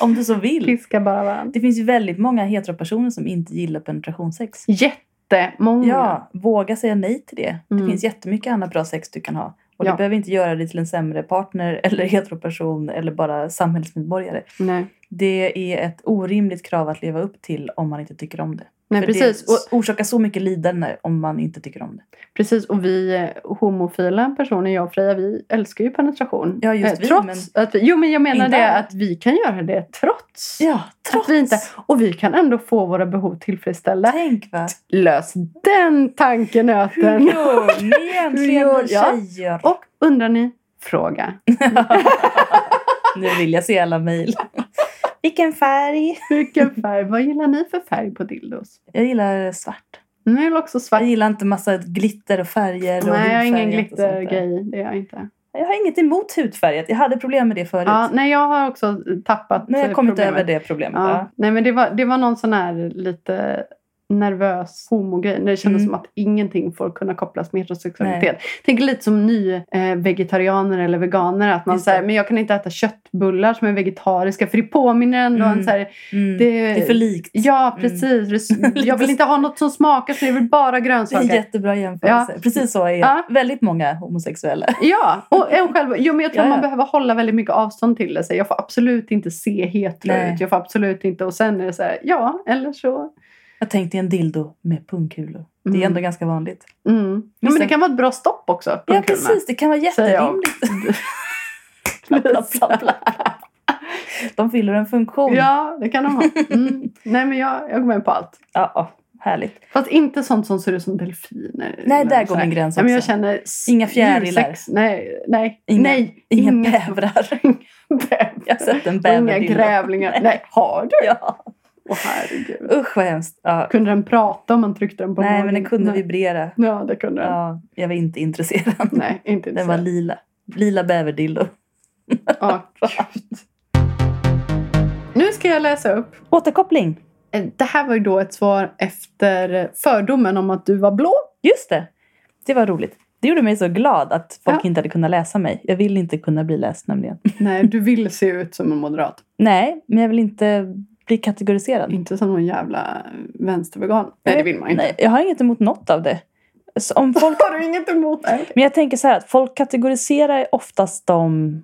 Om du så vill. piska bara varandra. Det finns ju väldigt många heteropersoner som inte gillar penetrationssex. Jättemånga. Ja, våga säga nej till det. Mm. Det finns jättemycket annat bra sex du kan ha. Och Ja. du behöver inte göra dig till en sämre partner eller heteroperson eller bara samhällsmedborgare. Nej, Det är ett orimligt krav att leva upp till om man inte tycker om det. Nej precis. det orsakar så mycket lidande om man inte tycker om det. precis. Och vi eh, homofila personer, jag och Freja, vi älskar ju penetration. Ja, just Eh, vi, trots att vi, Jo, men jag menar Inte det att vi kan göra det trots. Ja, trots. Att vi inte, och vi kan ändå få våra behov tillfredsställda. Tänk va. Lös den tankenöten. Hur gör ni egentligen ja. tjejer? Och undrar ni? Fråga. Nu vill jag se alla mejl. Vilken färg? Vilken färg? Vad gillar ni för färg på dildos? Jag gillar svart. Mm, Jag vill också svart. Jag gillar inte massa glitter och färger. och Nej, jag har ingen glittergrej. Det är jag inte. Jag har inget emot hudfärgat. Jag hade problem med det förut. Ja, nej, jag har också tappat nu har jag kommit problemet. över det problemet. Ja. Ja. Nej, men det var, det var någon sån här lite nervös homogrej. Det kändes Mm. som att ingenting får kunna kopplas med heterosexualitet. Tänk lite som ny eh, vegetarianer eller veganer. Att man säger, men jag kan inte äta köttbullar som är vegetariska. För det påminner ändå Mm. en så här, Mm. det, Det är för likt. Ja, precis. Jag vill inte ha något som smakar så jag vill bara Det är en grönsaker. jättebra jämförelse. Ja. Precis så är Ja. väldigt många homosexuella. Ja, och en själv, jo, men jag tror Ja, man behöver hålla väldigt mycket avstånd till det. Så jag får absolut inte se hetero Nej. ut. Jag får absolut inte... Och sen är det så här, ja, eller så... Jag tänkte en dildo med pungkulor. Det är Mm. ändå ganska vanligt. Mm. Ja, men det kan vara ett bra stopp också. Ja, precis. Det kan vara jätterimligt. Plapp, plapp, plapp, plapp. De fyller en funktion. Ja, det kan de ha. Mm. Nej, men jag, jag går med på allt. Ja, ja, härligt. Fast inte sånt som ser ut som delfiner. Nej, där går min gräns Nej, men jag också. känner... Inga fjärilar. Nej, nej. Inga- nej. Inga bävrar. bävrar. Jag har sett en Och bäver. Inga grävlingar. Nej, har du? Ja. Åh herregud. Usch vad hemskt. Ja. Kunde den prata om man tryckte den på Nej, magen? men den kunde Nej. vibrera. Ja, det kunde den. Ja, jag var inte intresserad. Nej, inte Den var lila. Lila bäverdildo. Ja, gud. Nu ska jag läsa upp. Återkoppling. Eh, Det här var ju då ett svar efter fördomen om att du var blå. Just det. Det var roligt. Det gjorde mig så glad att folk Ja. inte hade kunnat läsa mig. Jag vill inte kunna bli läst nämligen. Nej, du vill se ut som en moderat. Nej, men jag vill inte bli kategoriserad. Inte som någon jävla vänstervegan. Nej, det vill man inte. Nej, jag har inget emot något av det. Så om folk, Har du inget emot? Nej. men jag tänker så här att folk kategoriserar oftast de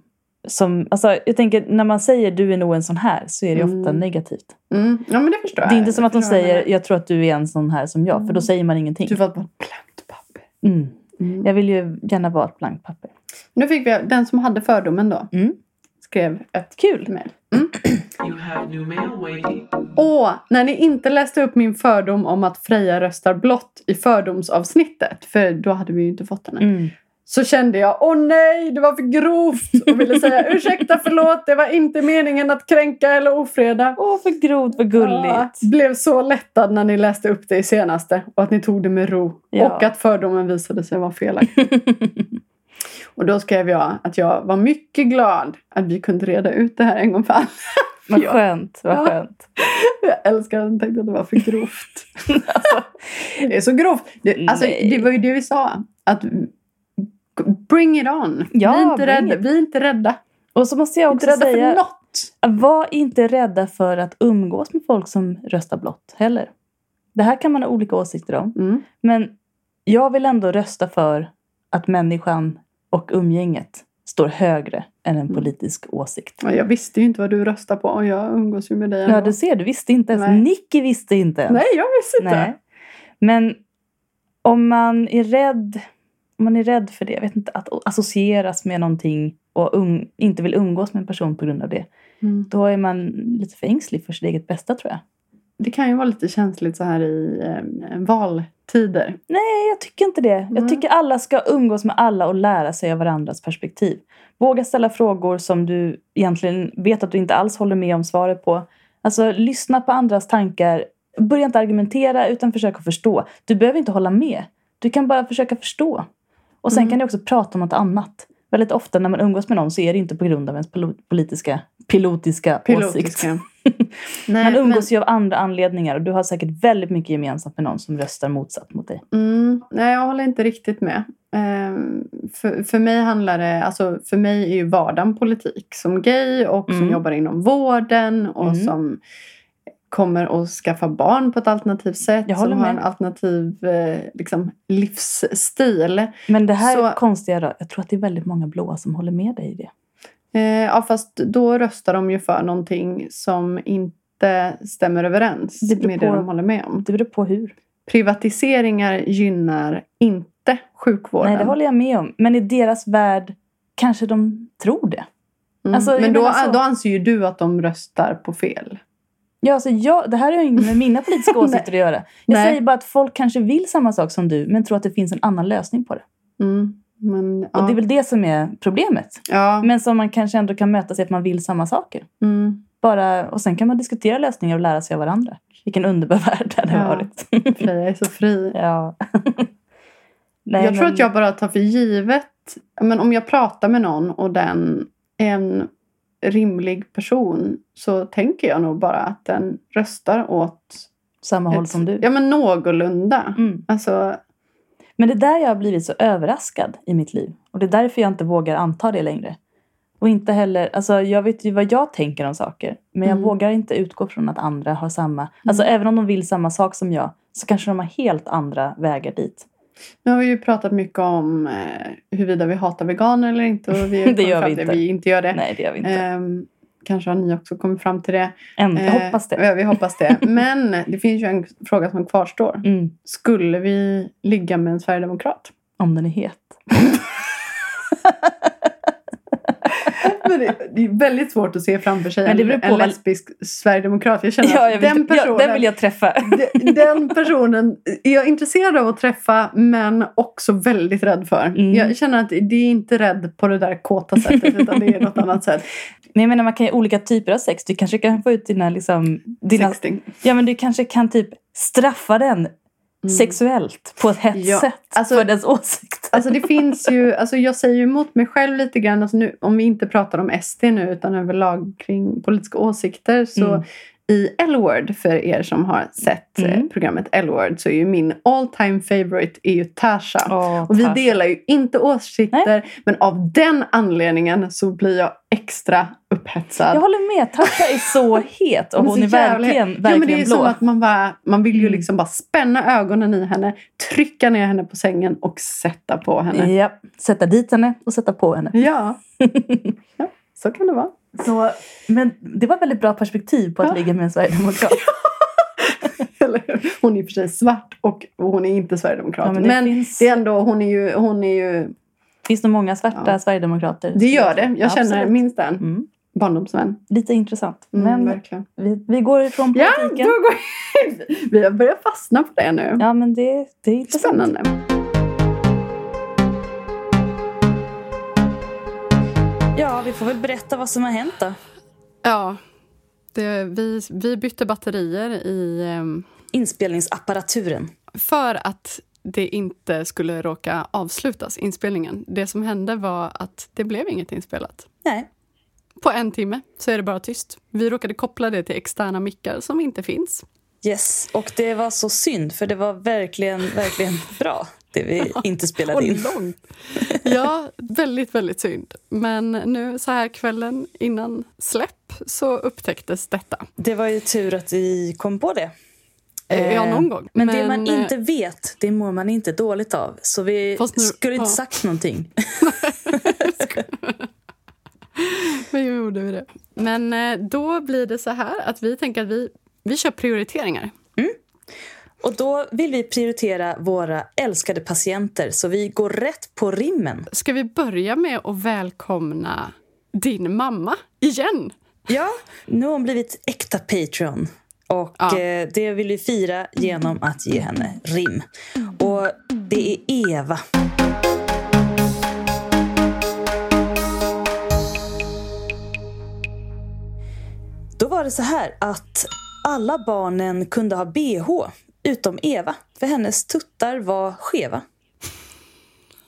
som... Alltså, jag tänker när man säger du är nog en sån här så är det ofta Mm. negativt. Mm. Ja, men det förstår jag. Det är inte som att de säger jag tror att du är en sån här som jag. För då Mm. säger man ingenting. Du var ett blankt papper. Mm. Mm. Jag vill ju gärna vara ett blankt papper. Nu fick vi den som hade fördomen då. Mm. Skrev ett Kul! mejl. You have new mail waiting. Åh, när ni inte läste upp min fördom om att Freja röstar blått i fördomsavsnittet, för då hade vi ju inte fått den än, Mm. så kände jag åh nej, det var för grovt och ville säga ursäkta, förlåt, det var inte meningen att kränka eller ofreda. Åh, för grovt, vad Ja, gulligt. blev så lättad när ni läste upp det i senaste och att ni tog det med ro. Ja. Och att fördomen visade sig vara felaktig. Och då skrev jag att jag var mycket glad att vi kunde reda ut det här en gång för alla. Vad Ja. skönt. Vad Ja. skönt. Jag älskar den. Tänkte att det var för grovt. alltså, det är så grovt. Det, alltså, det var ju det vi sa. Att bring it on. Ja, vi, är inte bring rädda. it. vi är inte rädda. Och så måste jag Inte också rädda säga, för något. var inte rädda för att umgås med folk som röstar blått heller. Det här kan man ha olika åsikter om. Mm. Men jag vill ändå rösta för att människan och umgänget står högre än en Mm. politisk åsikt. Ja, Jag visste ju inte vad du röstar på och jag umgås ju med dig ändå. Ja, du ser, du visste inte ens. Nej. Nicky visste inte ens. Nej, jag visste inte. Nej. Men om man är rädd om man är rädd för det, jag vet inte, att associeras med någonting och um, inte vill umgås med en person på grund av det, Mm. då är man lite för ängslig för sitt eget bästa tror jag. Det kan ju vara lite känsligt så här i eh, valtider. Nej, jag tycker inte det. Nej. Jag tycker alla ska umgås med alla och lära sig av varandras perspektiv. Våga ställa frågor som du egentligen vet att du inte alls håller med om svaret på. Alltså, lyssna på andras tankar. Börja inte argumentera utan försök att förstå. Du behöver inte hålla med. Du kan bara försöka förstå. Och sen Mm. kan du också prata om något annat. Väldigt ofta när man umgås med någon så är det inte på grund av ens politiska, pilotiska, åsikt. Nej, Man umgås men, ju av andra anledningar och du har säkert väldigt mycket gemensamt med någon som röstar motsatt mot dig. mm, nej, jag håller inte riktigt med. Ehm, för, för mig handlar det, alltså för mig är ju vardagen politik. Som gay och som Mm. jobbar inom vården och Mm. som kommer att skaffa barn på ett alternativt sätt. Jag håller som har med. en alternativ eh, liksom, livsstil. Men det här Så- är konstiga då. Jag tror att det är väldigt många blåa som håller med dig i det. Eh, ja, fast då röstar de ju för någonting som inte stämmer överens Det med det på- de håller med om. Det beror på hur. Privatiseringar gynnar inte sjukvården. Nej, det håller jag med om. Men i deras värld kanske de tror det. Mm. Alltså, Men då, då anser ju du att de röstar på fel. Ja, alltså jag, det här har ju inget med mina politiska åsikter att göra. Jag Nej. säger bara att folk kanske vill samma sak som du, men tror att det finns en annan lösning på det. Mm. Men, ja. Och det är väl det som är problemet. ja. Men som man kanske ändå kan mötas i att man vill samma saker. Mm. Bara, och sen kan man diskutera lösningar och lära sig av varandra. Vilken underbar värld det hade Ja. varit. Freja är så fri. ja. Nej, jag tror men- att jag bara tar för givet, men om jag pratar med någon och den är en rimlig person så tänker jag nog bara att den röstar åt Samma håll ett- som du. Ja men någorlunda. Mm. Alltså, Men det är där jag har blivit så överraskad i mitt liv. Och det är därför jag inte vågar anta det längre. Och inte heller, alltså jag vet ju vad jag tänker om saker. Men jag Mm. vågar inte utgå från att andra har samma, alltså även om de vill samma sak som jag. Så kanske de har helt andra vägar dit. nu har vi ju pratat mycket om eh, huruvida vi hatar veganer eller inte. Och vi Det gör vi inte. Vi inte gör det. Nej det gör vi inte. Ehm, kanske har ni också kommit fram till det. Än, jag Eh, hoppas det. Ja, vi hoppas det. Men det finns ju en fråga som kvarstår. Mm, Skulle vi ligga med en sverigedemokrat? om den är het. Men det, det är väldigt svårt att se framför sig en, en vad- lesbisk sverigedemokrat. Jag känner Ja, jag vill, den, personen, ja, den vill jag träffa. de- den personen är jag intresserad av att träffa men också väldigt rädd för. Mm. Jag känner att det är inte rädd på det där kåta sättet utan det är något annat sätt. Men jag menar man kan ju olika typer av sex. Du kanske kan få ut dina, liksom, dina Sexting. Ja men du kanske kan typ straffa den sexuellt på ett hett Mm. Ja, sätt alltså- för dess åsikt. Alltså det finns ju, alltså jag säger ju emot mig själv lite grann, alltså nu, om vi inte pratar om SD nu utan överlag kring politiska åsikter. Så Mm. I L-word, för er som har sett eh, Mm. programmet L-word, så är ju min all time favorite är ju Tasha. Åh, Och vi Tasha. delar ju inte åsikter, men av den anledningen så blir jag extra upphetsad. Jag håller med, Tasha är så het och Hon hon är jävla- verkligen, ja, men det verkligen är blå. som att man, bara, man vill ju Mm. liksom bara spänna ögonen i henne, trycka ner henne på sängen och sätta på henne. Ja, sätta dit henne och sätta på henne. Ja, ja så kan det vara. Så, men det var ett väldigt bra perspektiv på att Ja. ligga med en sverigedemokrat. Hon är i och för sig svart och och hon är inte sverigedemokrat. Ja, men men det det, finns- är ändå, hon är ju... Hon är ju finns det många svarta Ja. sverigedemokrater? det gör det. Jag känner Absolut. minst en Mm. barndomsvän. Lite intressant. Mm, Men verkligen. vi, vi går ifrån Ja, då politiken. går vi har börjat fastna på det nu. Ja, men det, det är intressant. Spännande. Ja, vi får väl berätta vad som har hänt då. Ja, det, vi, vi bytte batterier i, ehm, Inspelningsapparaturen. för att det inte skulle råka avslutas, inspelningen. Det som hände var att det blev inget inspelat. Nej. på en timme så är det bara tyst. Vi råkade koppla det till externa mickar som inte finns. Yes, och det var så synd för det var verkligen, verkligen bra det vi inte spelade in. långt. Ja, väldigt, väldigt synd. Men nu så här kvällen innan släpp så upptäcktes detta. Det var ju tur att vi kom på det. Eh, ja, Eh, någon gång. Men, det Men, man eh, inte vet, det mår man inte dåligt av. Så vi nu- skulle inte ja. sagt någonting. Men gjorde vi det. Men då blir det så här att vi tänker att vi, vi kör prioriteringar. Och då vill vi prioritera våra älskade patienter så vi går rätt på rimmen. Ska vi börja med att välkomna din mamma igen? Ja, nu har hon blivit äkta Patreon. Och Ja. eh, det vill vi fira genom att ge henne rim. Och det är Eva. Då var det så här att alla barnen kunde ha bh utom Eva. För hennes tuttar var skeva.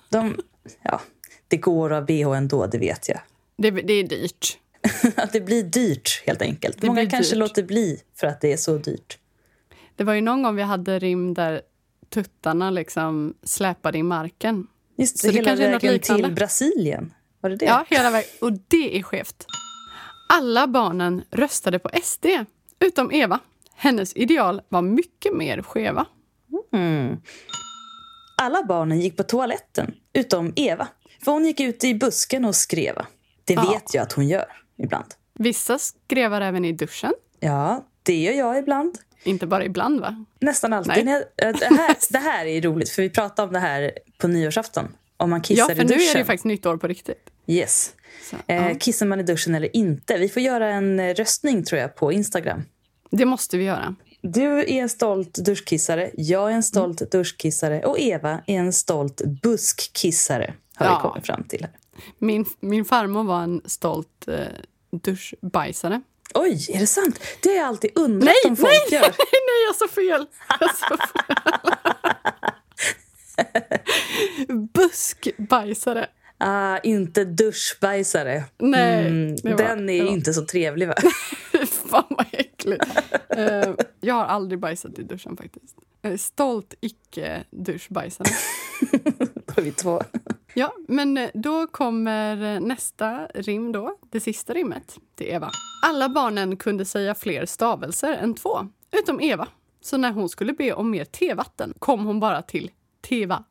De, ja, det går ha bh ändå, det vet jag. Det, det är dyrt. Att det blir dyrt helt enkelt. Det Många kanske dyrt. låter bli för att det är så dyrt. Det var ju någon gång vi hade rim där tuttarna liksom släpade i marken. Just Så det, det hela något vägen till Brasilien. Var det det? Ja, hela vägen. Och det är skevt. Alla barnen röstade på SD, utom Eva. Hennes ideal var mycket mer skeva. Mm. Alla barnen gick på toaletten, utom Eva. För hon gick ut i busken och skreva. Det Ja. vet jag att hon gör ibland. Vissa skrevar även i duschen. Ja, det gör jag ibland. Inte bara ibland, va? Nästan alltid. Nej. Äh, Det här, det här är roligt, för vi pratade om det här på nyårsafton. Om man kissar Ja, i för duschen. nu är det ju faktiskt nytt år på riktigt. Yes. Så, Eh, ja. Kissar man i duschen eller inte? Vi får göra en eh, röstning tror jag på Instagram. Det måste vi göra. Du är en stolt duschkissare, jag är en stolt Mm. duschkissare och Eva är en stolt buskkissare. Har Ja. vi kommit fram till här. Min, min farmor var en stolt eh, duschbajsare. Oj, är det sant? Det har jag alltid undrat Nej, om folk nej, gör. nej, jag sa fel! Jag sa fel. Buskbajsare. Ah, inte duschbajsare. Nej, Mm, var- den är inte så trevlig va? Vad äckligt. Eh, jag har aldrig bajsat i duschen faktiskt. Är stolt icke-duschbajsare. Då är vi två. Ja, men eh, då kommer nästa rim då. Det sista rimmet till Eva. Alla barnen kunde säga fler stavelser än två, utom Eva. Så när hon skulle be om mer tevatten kom hon bara till teva.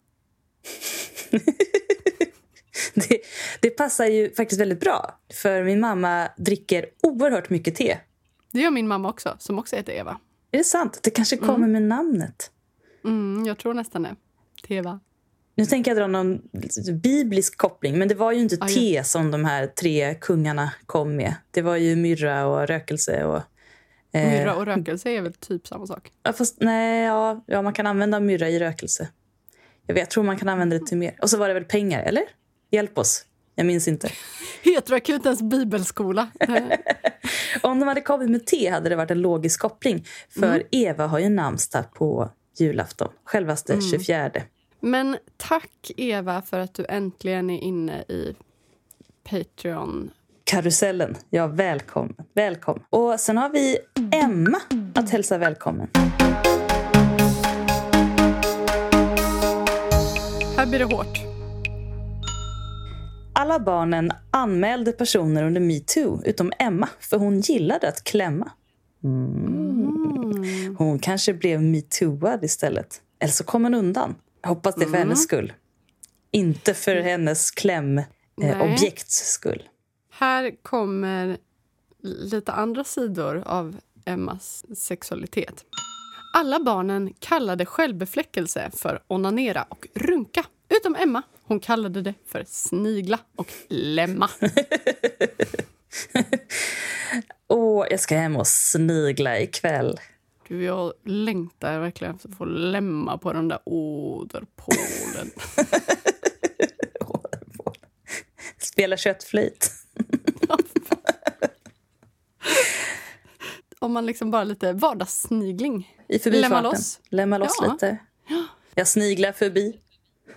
Det, det passar ju faktiskt väldigt bra. För min mamma dricker oerhört mycket te. Det gör min mamma också, som också heter Eva. Är det sant? Det kanske kommer med namnet. Mm, jag tror nästan det. Teva. Nu tänker jag dra någon biblisk koppling, men det var ju inte Ja, te som de här tre kungarna kom med. Det var ju myrra och rökelse och... eh, Myrra och rökelse är väl typ samma sak. Ja, fast, nej, ja, ja, man kan använda myrra i rökelse. Jag, vet, jag tror man kan använda det till mer. Och så var det väl pengar, eller? Hjälp oss. Jag minns inte. Heteroakutens bibelskola. Om de hade kommit med te hade det varit en logisk koppling. För Eva har ju namnsdag på julafton. Självaste 24. Men tack Eva för att du äntligen är inne i Patreon. Karusellen. Ja, välkommen. Välkommen. Och sen har vi Emma att hälsa välkommen. Här blir det hårt. Alla barnen anmälde personer under metoo, utom Emma, för hon gillade att klämma. Mm. Hon kanske blev metooad istället. Eller så kom hon undan. Jag hoppas det är för hennes skull. Inte för hennes klämobjekts skull. Här kommer lite andra sidor av Emmas sexualitet. Alla barnen kallade självbefläckelse för onanera och runka. Utom Emma. Hon kallade det för snigla och lämma. Åh, jag ska hem och snigla ikväll. Du, jag längtar verkligen efter att få lämma på den där åderpålen. Spela köttflöjt. Om man liksom bara lite vardagssnigling. I. Lämma loss. Lämma loss Ja. lite. Jag sniglar förbi.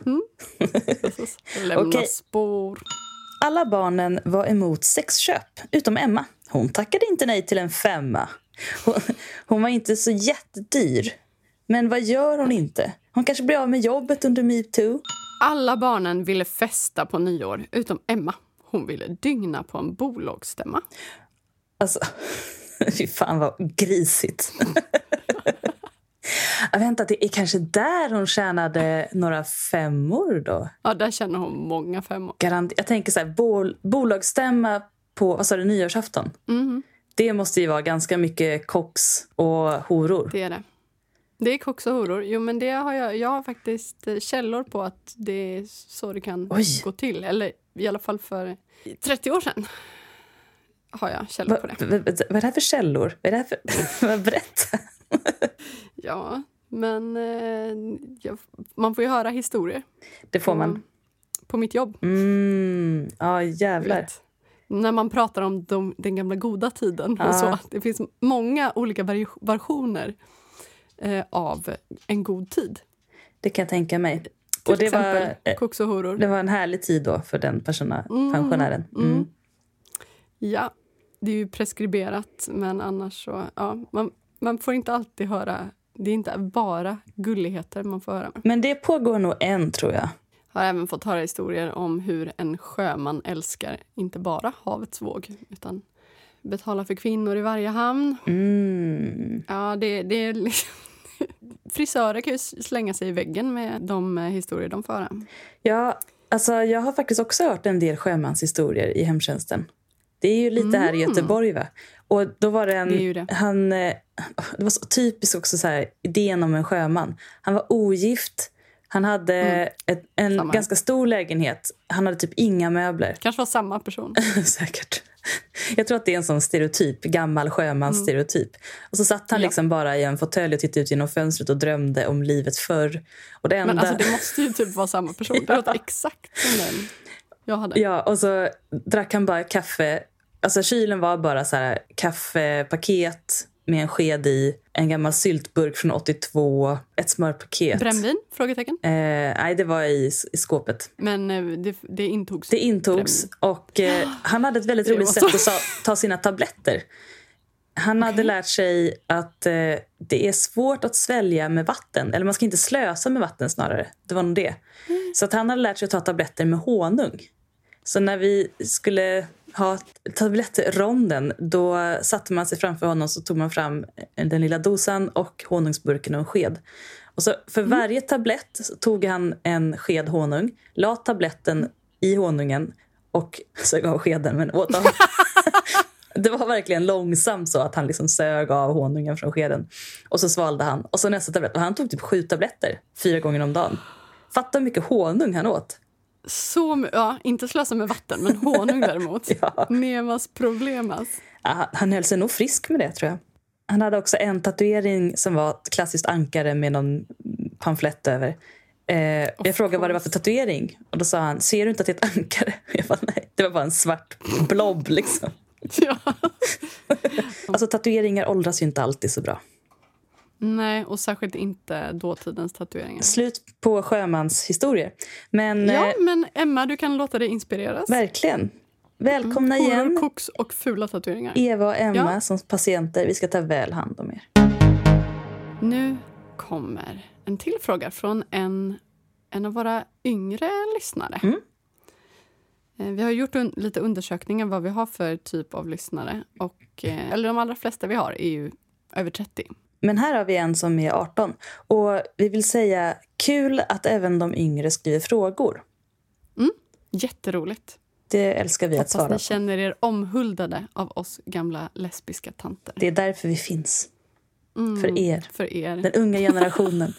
Lämna Okej. spår. Alla barnen var emot sexköp, utom Emma. Hon tackade inte nej till en femma. Hon, hon var inte så jättedyr. Men vad gör hon inte? Hon kanske blir av med jobbet under metoo. Alla barnen ville festa på nyår, utom Emma. Hon ville dygna på en bolagsstämma. Alltså, fy fan vad grisigt. Jag vänta, det är kanske där hon tjänade några femmor då? Ja, där känner hon många femmor. Garant jag tänker så här, bol bolagsstämma på vad sa du, nyårsafton. Mhm, Det måste ju vara ganska mycket koks och horor. det är det. Det är koks och horor. Jo, men det har jag, jag har faktiskt eh, källor på att det är så det kan Oj. gå till. Eller i alla fall för 30 år sedan har jag källor Va, på det. va, va, vad är det här för källor? Vad är det här för... Berätta. Ja, men eh, jag, man får ju höra historier Det får man. på mitt jobb. Mm, ja, jävlar. vet. När man pratar om de, den gamla goda tiden. Ja. Och så. Det finns många olika versioner eh, av en god tid. Det kan jag tänka mig. Till Och det exempel var, eh, koks och horor. det var en härlig tid då för den persona, Mm, pensionären. Mm. mm. Ja, det är ju preskriberat, men annars så... Ja, man, man får inte alltid höra... Det är inte bara gulligheter man får höra. Men det pågår nog än, tror jag. har även fått höra historier om hur en sjöman älskar inte bara havets våg utan betalar för kvinnor i varje hamn. Mm. Ja, det, det är liksom... Frisörer kan ju slänga sig i väggen med de eh, historier de får höra. Ja, alltså, jag har faktiskt också hört en del sjömanshistorier i hemtjänsten. Det är ju lite här i Göteborg. va? Och då var det en... Mm. Det det. Han, eh, det var så typiskt också så här, idén om en sjöman. Han var ogift. Han hade ett, en Mm. Samma. ganska stor lägenhet. Han hade typ inga möbler. kanske var samma person. Säkert. Jag tror att det är en sån stereotyp, gammal sjömansstereotyp. Och så satt han Ja. liksom bara i en fåtölj och tittade ut genom fönstret och drömde om livet förr. Och det enda... Men alltså, det måste ju typ vara samma person. Det låter exakt som den jag hade. Ja, och så drack han bara kaffe. Alltså kylen var bara så här kaffepaket med en sked i, en gammal syltburk från 82, ett smörpaket. Brännvin? Frågetecken. Eh, nej, det var i, i skåpet. Men eh, det, det intogs. Det intogs och eh, han hade ett väldigt roligt sätt att sa, ta sina tabletter. Han hade lärt sig att eh, det är svårt att svälja med vatten. Eller man ska inte slösa med vatten snarare. Det var nog det. Mm. Så att han hade lärt sig att ta tabletter med honung. Så när vi skulle ha tablettronden då satte man sig framför honom så tog man fram den lilla dosan och honungsburken och en sked. Och så för varje tablett tog han en sked honung, la tabletten i honungen och sög av skeden men åt av. Det var verkligen långsamt så att han liksom sög av honungen från skeden. Och så svalde han. Och så nästa tablett. Och han tog typ sju tabletter fyra gånger om dagen. Fatta hur mycket honung han åt. Så, ja, inte slösa med vatten, men honung däremot. Ja. Nevas problemas. Ja, Han höll sig nog frisk med det tror jag. Han hade också en tatuering som var ett klassiskt ankare med någon pamflett över. Eh, jag frågade vad det var för tatuering och då sa han, ser du inte att det är ett ankare? Jag bara, nej, det var bara en svart blob liksom. Ja. Alltså tatueringar åldras ju inte alltid så bra. Nej, och särskilt inte dåtidens tatueringar. Slut på sjömanshistorier. Men Ja, eh, men Emma, du kan låta dig inspireras. verkligen. Välkomna Horor, igen, koks och fula tatueringar. Eva och Emma Ja. som patienter. Vi ska ta väl hand om er. Nu kommer en till fråga från en, en av våra yngre lyssnare. Mm. Eh, Vi har gjort un- lite undersökningar vad vi har för typ av lyssnare. Och, eh, eller de allra flesta vi har är ju över 30. Men här har vi en som är 18. Och vi vill säga kul att även de yngre skriver frågor. Jätteroligt. Det älskar vi att Hoppas svara ni på. känner er omhuldade av oss gamla lesbiska tanter. Det är därför vi finns. Mm, För er. För er. Den unga generationen.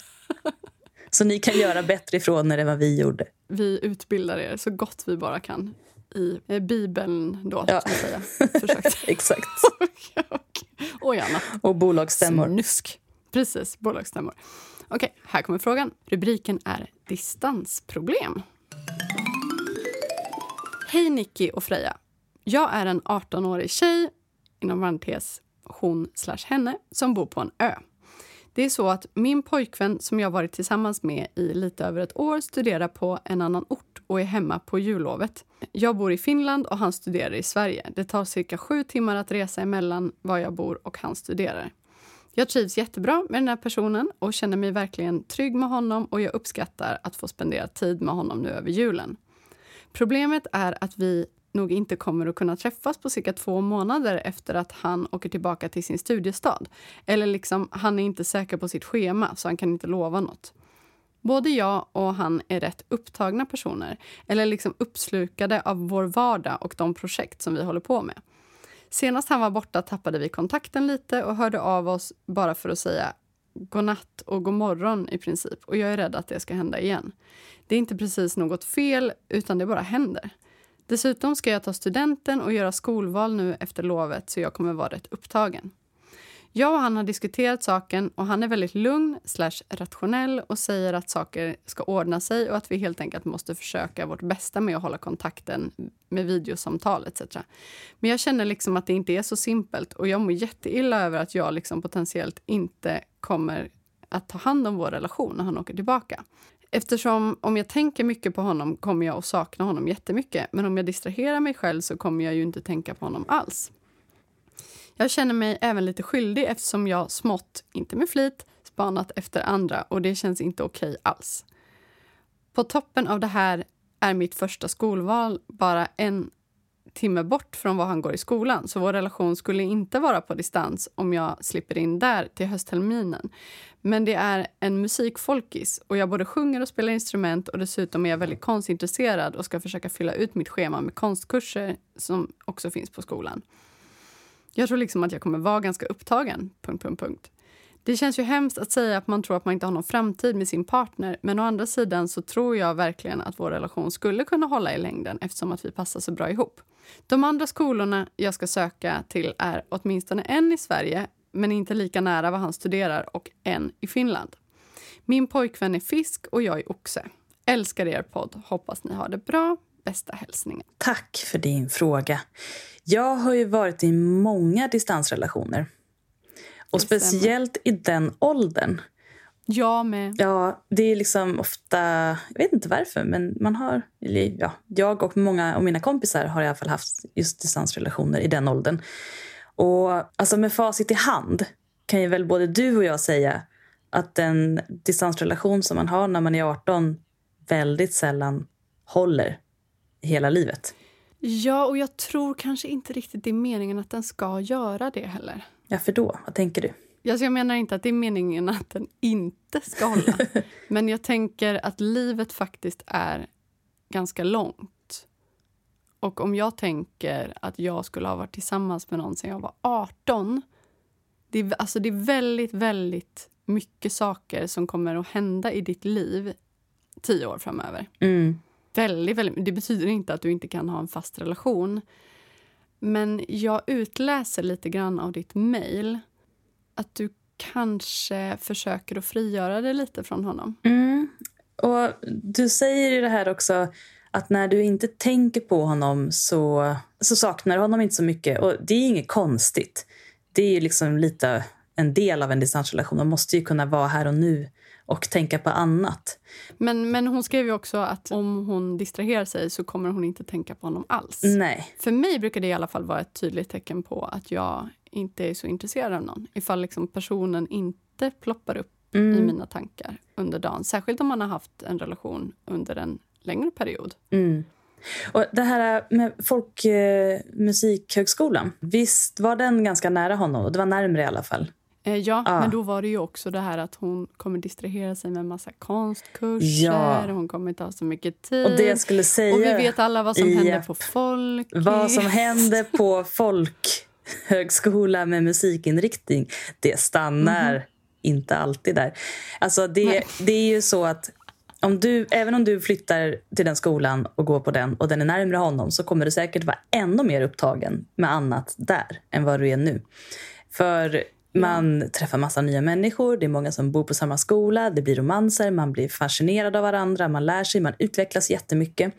Så ni kan göra bättre ifrån er än vad vi gjorde. Vi utbildar er så gott vi bara kan i eh, Bibeln då, Ja. så att säga. Exakt. och i annat. Och bolagsstämmor. Snusk. Precis, bolagsstämmor. Okej, här kommer frågan. Rubriken är distansproblem. Hej Nicky och Freja. Jag är en 18-årig tjej, inom parentes hon slash henne, som bor på en ö. Det är så att min pojkvän som jag varit tillsammans med i lite över ett år studerar på en annan ort och är hemma på jullovet. Jag bor i Finland och han studerar i Sverige. Det tar cirka sju timmar att resa emellan var jag bor och han studerar. Jag trivs jättebra med den här personen och känner mig verkligen trygg med honom och jag uppskattar att få spendera tid med honom nu över julen. Problemet är att vi nog inte kommer att kunna träffas på cirka två månader efter att han åker tillbaka till sin studiestad. Eller liksom, han är inte säker på sitt schema, så han kan inte lova något. Både jag och han är rätt upptagna personer, eller liksom uppslukade av vår vardag och de projekt som vi håller på med. Senast han var borta tappade vi kontakten lite och hörde av oss bara för att säga godnatt och god morgon i princip. Och jag är rädd att det ska hända igen. Det är inte precis något fel, utan det bara händer. Dessutom ska jag ta studenten och göra skolval nu efter lovet så jag kommer vara rätt upptagen. Jag och han har diskuterat saken och han är väldigt lugn slash rationell och säger att saker ska ordna sig och att vi helt enkelt måste försöka vårt bästa med att hålla kontakten med videosamtal etc. Men jag känner liksom att det inte är så simpelt och jag mår jätteilla över att jag liksom potentiellt inte kommer att ta hand om vår relation när han åker tillbaka. Eftersom om jag tänker mycket på honom kommer jag att sakna honom jättemycket. Men om jag distraherar mig själv så kommer jag ju inte tänka på honom alls. Jag känner mig även lite skyldig eftersom jag smått, inte med flit, spanat efter andra och det känns inte okej alls. På toppen av det här är mitt första skolval bara en timme bort från var han går i skolan så vår relation skulle inte vara på distans om jag slipper in där till höstterminen. Men det är en musikfolkis och jag både sjunger och spelar instrument och dessutom är jag väldigt konstintresserad och ska försöka fylla ut mitt schema med konstkurser som också finns på skolan. Jag tror liksom att jag kommer vara ganska upptagen. Punkt, punkt, punkt. Det känns ju hemskt att säga att man tror att man inte har någon framtid med sin partner men å andra sidan så tror jag verkligen att vår relation skulle kunna hålla i längden eftersom att vi passar så bra ihop. De andra skolorna jag ska söka till är åtminstone en i Sverige men inte lika nära vad han studerar och en i Finland. Min pojkvän är fisk och jag är oxe. Älskar er podd. Hoppas ni har det bra. Bästa hälsningar. Tack för din fråga. Jag har ju varit i många distansrelationer. Och speciellt i den åldern. Jag med. Ja, det är liksom ofta... Jag vet inte varför, men man har... Eller, ja, jag och många av mina kompisar har i alla fall haft just distansrelationer i den åldern. Och alltså med facit i hand kan ju väl både du och jag säga att en distansrelation som man har när man är 18 väldigt sällan håller hela livet. Ja, och jag tror kanske inte riktigt det är meningen att den ska göra det heller. Varför då? Vad tänker du? Alltså jag menar inte att det är meningen att den inte ska hålla. Men jag tänker att livet faktiskt är ganska långt. Och om jag tänker att jag skulle ha varit tillsammans med någon sedan jag var 18. Det är, alltså det är väldigt, väldigt mycket saker som kommer att hända i ditt liv tio år framöver. Mm. Väldigt, väldigt, det betyder inte att du inte kan ha en fast relation. Men jag utläser lite grann av ditt mejl att du kanske försöker att frigöra dig lite från honom. Mm. Och du säger ju det här också att när du inte tänker på honom så, så saknar du honom inte så mycket. Och det är inget konstigt. Det är ju liksom lite en del av en distansrelation. Man måste ju kunna vara här och nu och tänka på annat. Men, men hon skrev ju också att om hon distraherar sig så kommer hon inte tänka på honom alls. Nej. För mig brukar det i alla fall vara ett tydligt tecken på att jag inte är så intresserad av någon. Ifall liksom personen inte ploppar upp i mina tankar under dagen. Särskilt om man har haft en relation under en längre period. Mm. Och det här med Folkmusikhögskolan, visst var den ganska nära honom? Det var närmre i alla fall. Eh, ja, Ah. men då var det ju också det här att hon kommer distrahera sig med massa konstkurser. Ja. Hon kommer inte ha så mycket tid. Och det jag skulle säga... Och vi vet alla vad som Japp. händer på folk. Vad som händer på folkhögskola med musikinriktning, det stannar inte alltid där. Alltså det, Nej. det är ju så att om du, även om du flyttar till den skolan och går på den och den är närmare honom så kommer du säkert vara ännu mer upptagen med annat där än vad du är nu. För man träffar massa nya människor, det är många som bor på samma skola, det blir romanser, man blir fascinerad av varandra, man lär sig, man utvecklas jättemycket.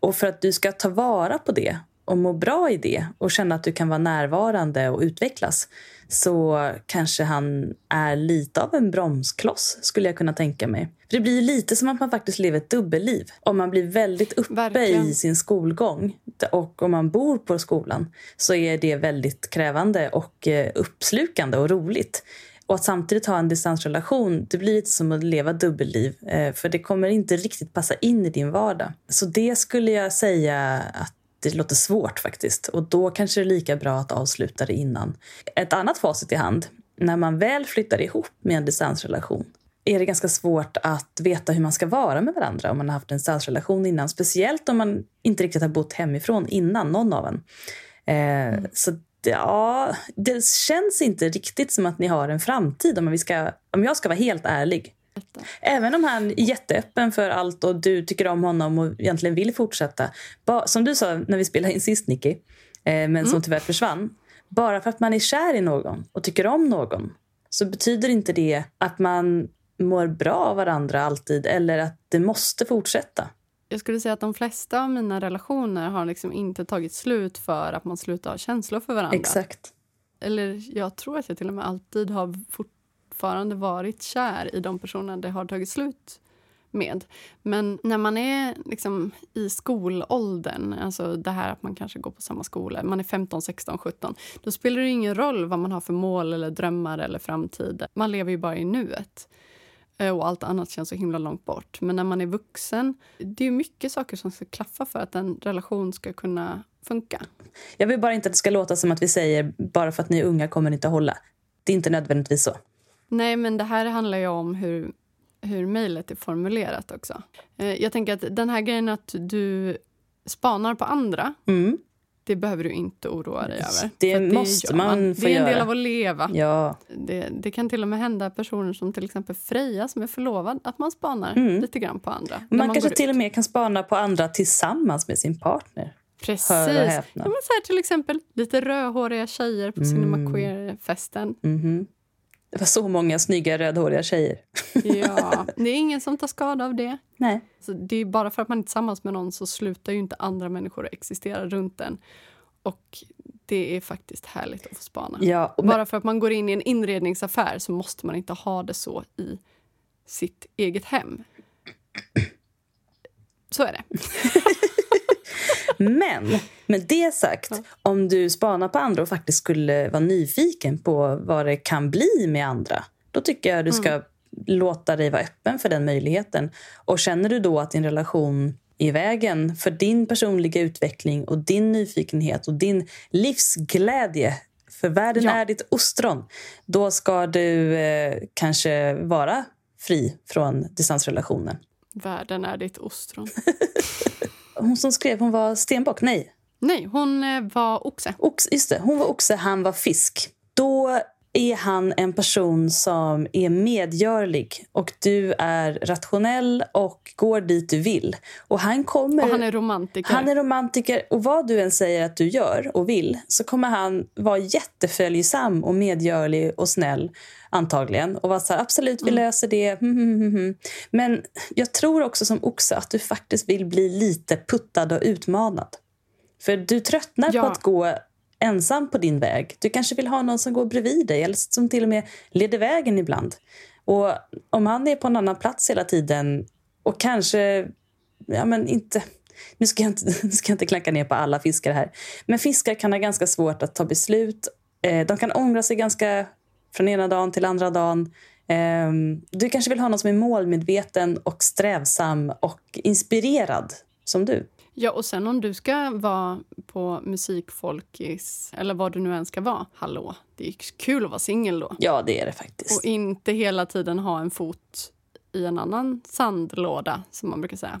Och för att du ska ta vara på det och må bra i det och känna att du kan vara närvarande och utvecklas så kanske han är lite av en bromskloss, skulle jag kunna tänka mig. För det blir lite som att man faktiskt lever ett dubbelliv. Om man blir väldigt uppe Verkligen. i sin skolgång och om man bor på skolan så är det väldigt krävande och eh, uppslukande och roligt. Och att samtidigt ha en distansrelation, det blir lite som att leva dubbelliv. Eh, för det kommer inte riktigt passa in i din vardag. Så det skulle jag säga att det låter svårt faktiskt. Och då kanske det är lika bra att avsluta det innan. Ett annat facit i hand, när man väl flyttar ihop med en distansrelation är det ganska svårt att veta hur man ska vara med varandra om man har haft en distansrelation innan. Speciellt om man inte riktigt har bott hemifrån innan, någon av en. Eh, Så ja, det känns inte riktigt som att ni har en framtid om, vi ska, om jag ska vara helt ärlig. Även om han är jätteöppen för allt och du tycker om honom och egentligen vill fortsätta. Som du sa när vi spelade in sist, Nicky, eh, men som tyvärr försvann. Bara för att man är kär i någon och tycker om någon så betyder inte det att man mår bra av varandra alltid eller att det måste fortsätta. Jag skulle säga att de flesta av mina relationer har liksom inte tagit slut för att man slutar ha känslor för varandra. Exakt. Eller jag tror att jag till och med alltid har fortfarande varit kär i de personer det har tagit slut med. Men när man är liksom i skolåldern, alltså det här att man kanske går på samma skola, man är 15, 16, 17, då spelar det ingen roll vad man har för mål eller drömmar eller framtid. Man lever ju bara i nuet. Eh, och allt annat känns så himla långt bort. Men när man är vuxen, det är mycket saker som ska klaffa för att en relation ska kunna funka. Jag vill bara inte att det ska låta som att vi säger bara för att ni är unga kommer det inte att hålla. Det är inte nödvändigtvis så. Nej, men det här handlar ju om hur, hur mejlet är formulerat också. Eh, Jag tänker att den här grejen att du spanar på andra, Mm. det behöver du inte oroa dig över. Det att måste man få Det är en del göra. av att leva. Ja, Det, det kan till och med hända personer som till exempel Freja som är förlovad, att man spanar lite grann på andra. Mm. man, kanske till ut. och med kan spana på andra tillsammans med sin partner. Precis. Ja, men så här, till exempel lite rödhåriga tjejer på Cinema Mm. Queer-festen. Det var så många snygga rödhåriga tjejer. Ja, det är ingen som tar skada av det. Nej. Så det är bara för att man inte är tillsammans med någon så slutar ju inte andra människor existera runt en. Och det är faktiskt härligt att få spana. Ja, och Bara för att man går in i en inredningsaffär så måste man inte ha det så i sitt eget hem. Så är det. Men med det sagt, om du spanar på andra och faktiskt skulle vara nyfiken på vad det kan bli med andra, då tycker jag du ska låta dig vara öppen för den möjligheten. Och känner du då att din relation i vägen för din personliga utveckling och din nyfikenhet och din livsglädje, för världen Ja. är ditt ostron, då ska du eh, kanske vara fri från distansrelationen. Världen är ditt ostron. Hon som skrev, hon var stenbock? Nej, Nej, hon eh, var oxe. Ox, just det, hon var oxe, han var fisk. Då är han en person som är medgörlig och du är rationell och går dit du vill. Och han kommer... Och han är romantiker. Han är romantiker och vad du än säger att du gör och vill så kommer han vara jätteföljsam och medgörlig och snäll antagligen. Och vara så här, absolut vi löser det. Mm, mm, mm, mm. Men jag tror också som oxe att du faktiskt vill bli lite puttad och utmanad. För du tröttnar Ja. på att gå ensam på din väg. Du kanske vill ha någon som går bredvid dig eller som till och med leder vägen ibland. Och om han är på en annan plats hela tiden och kanske ja, men inte... Nu ska, jag inte, nu ska jag inte klanka ner på alla fiskar här. Men fiskar kan ha ganska svårt att ta beslut. Eh, de kan ångra sig ganska från ena dagen till andra dagen. Ehm, du kanske vill ha någon som är målmedveten och strävsam och inspirerad som du. Ja, och sen om du ska vara på musikfolkis eller vad du nu än ska vara. Hallå, det är kul att vara singel då. Ja, det är det faktiskt. Och inte hela tiden ha en fot i en annan sandlåda, som man brukar säga.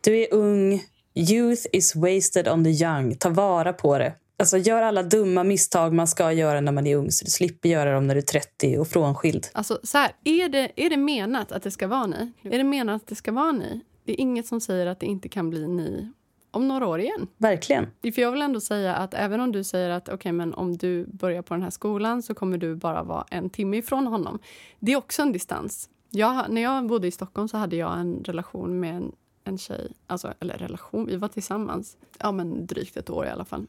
Du är ung. Youth is wasted on the young. Ta vara på det. Alltså, gör alla dumma misstag man ska göra när man är ung så du slipper göra dem när du är 30 och frånskild. Alltså, så här, är, det, är det menat att det ska vara ni? Är det menat att det ska vara ni? Det är inget som säger att det inte kan bli ni om några år igen. Verkligen. För jag vill ändå säga att även om du säger att okay, men om du börjar på den här skolan så kommer du bara vara en timme ifrån honom. Det är också en distans. Jag, när jag bodde i Stockholm så hade jag en relation med en, en tjej, alltså, eller relation, vi var tillsammans, ja men drygt ett år i alla fall.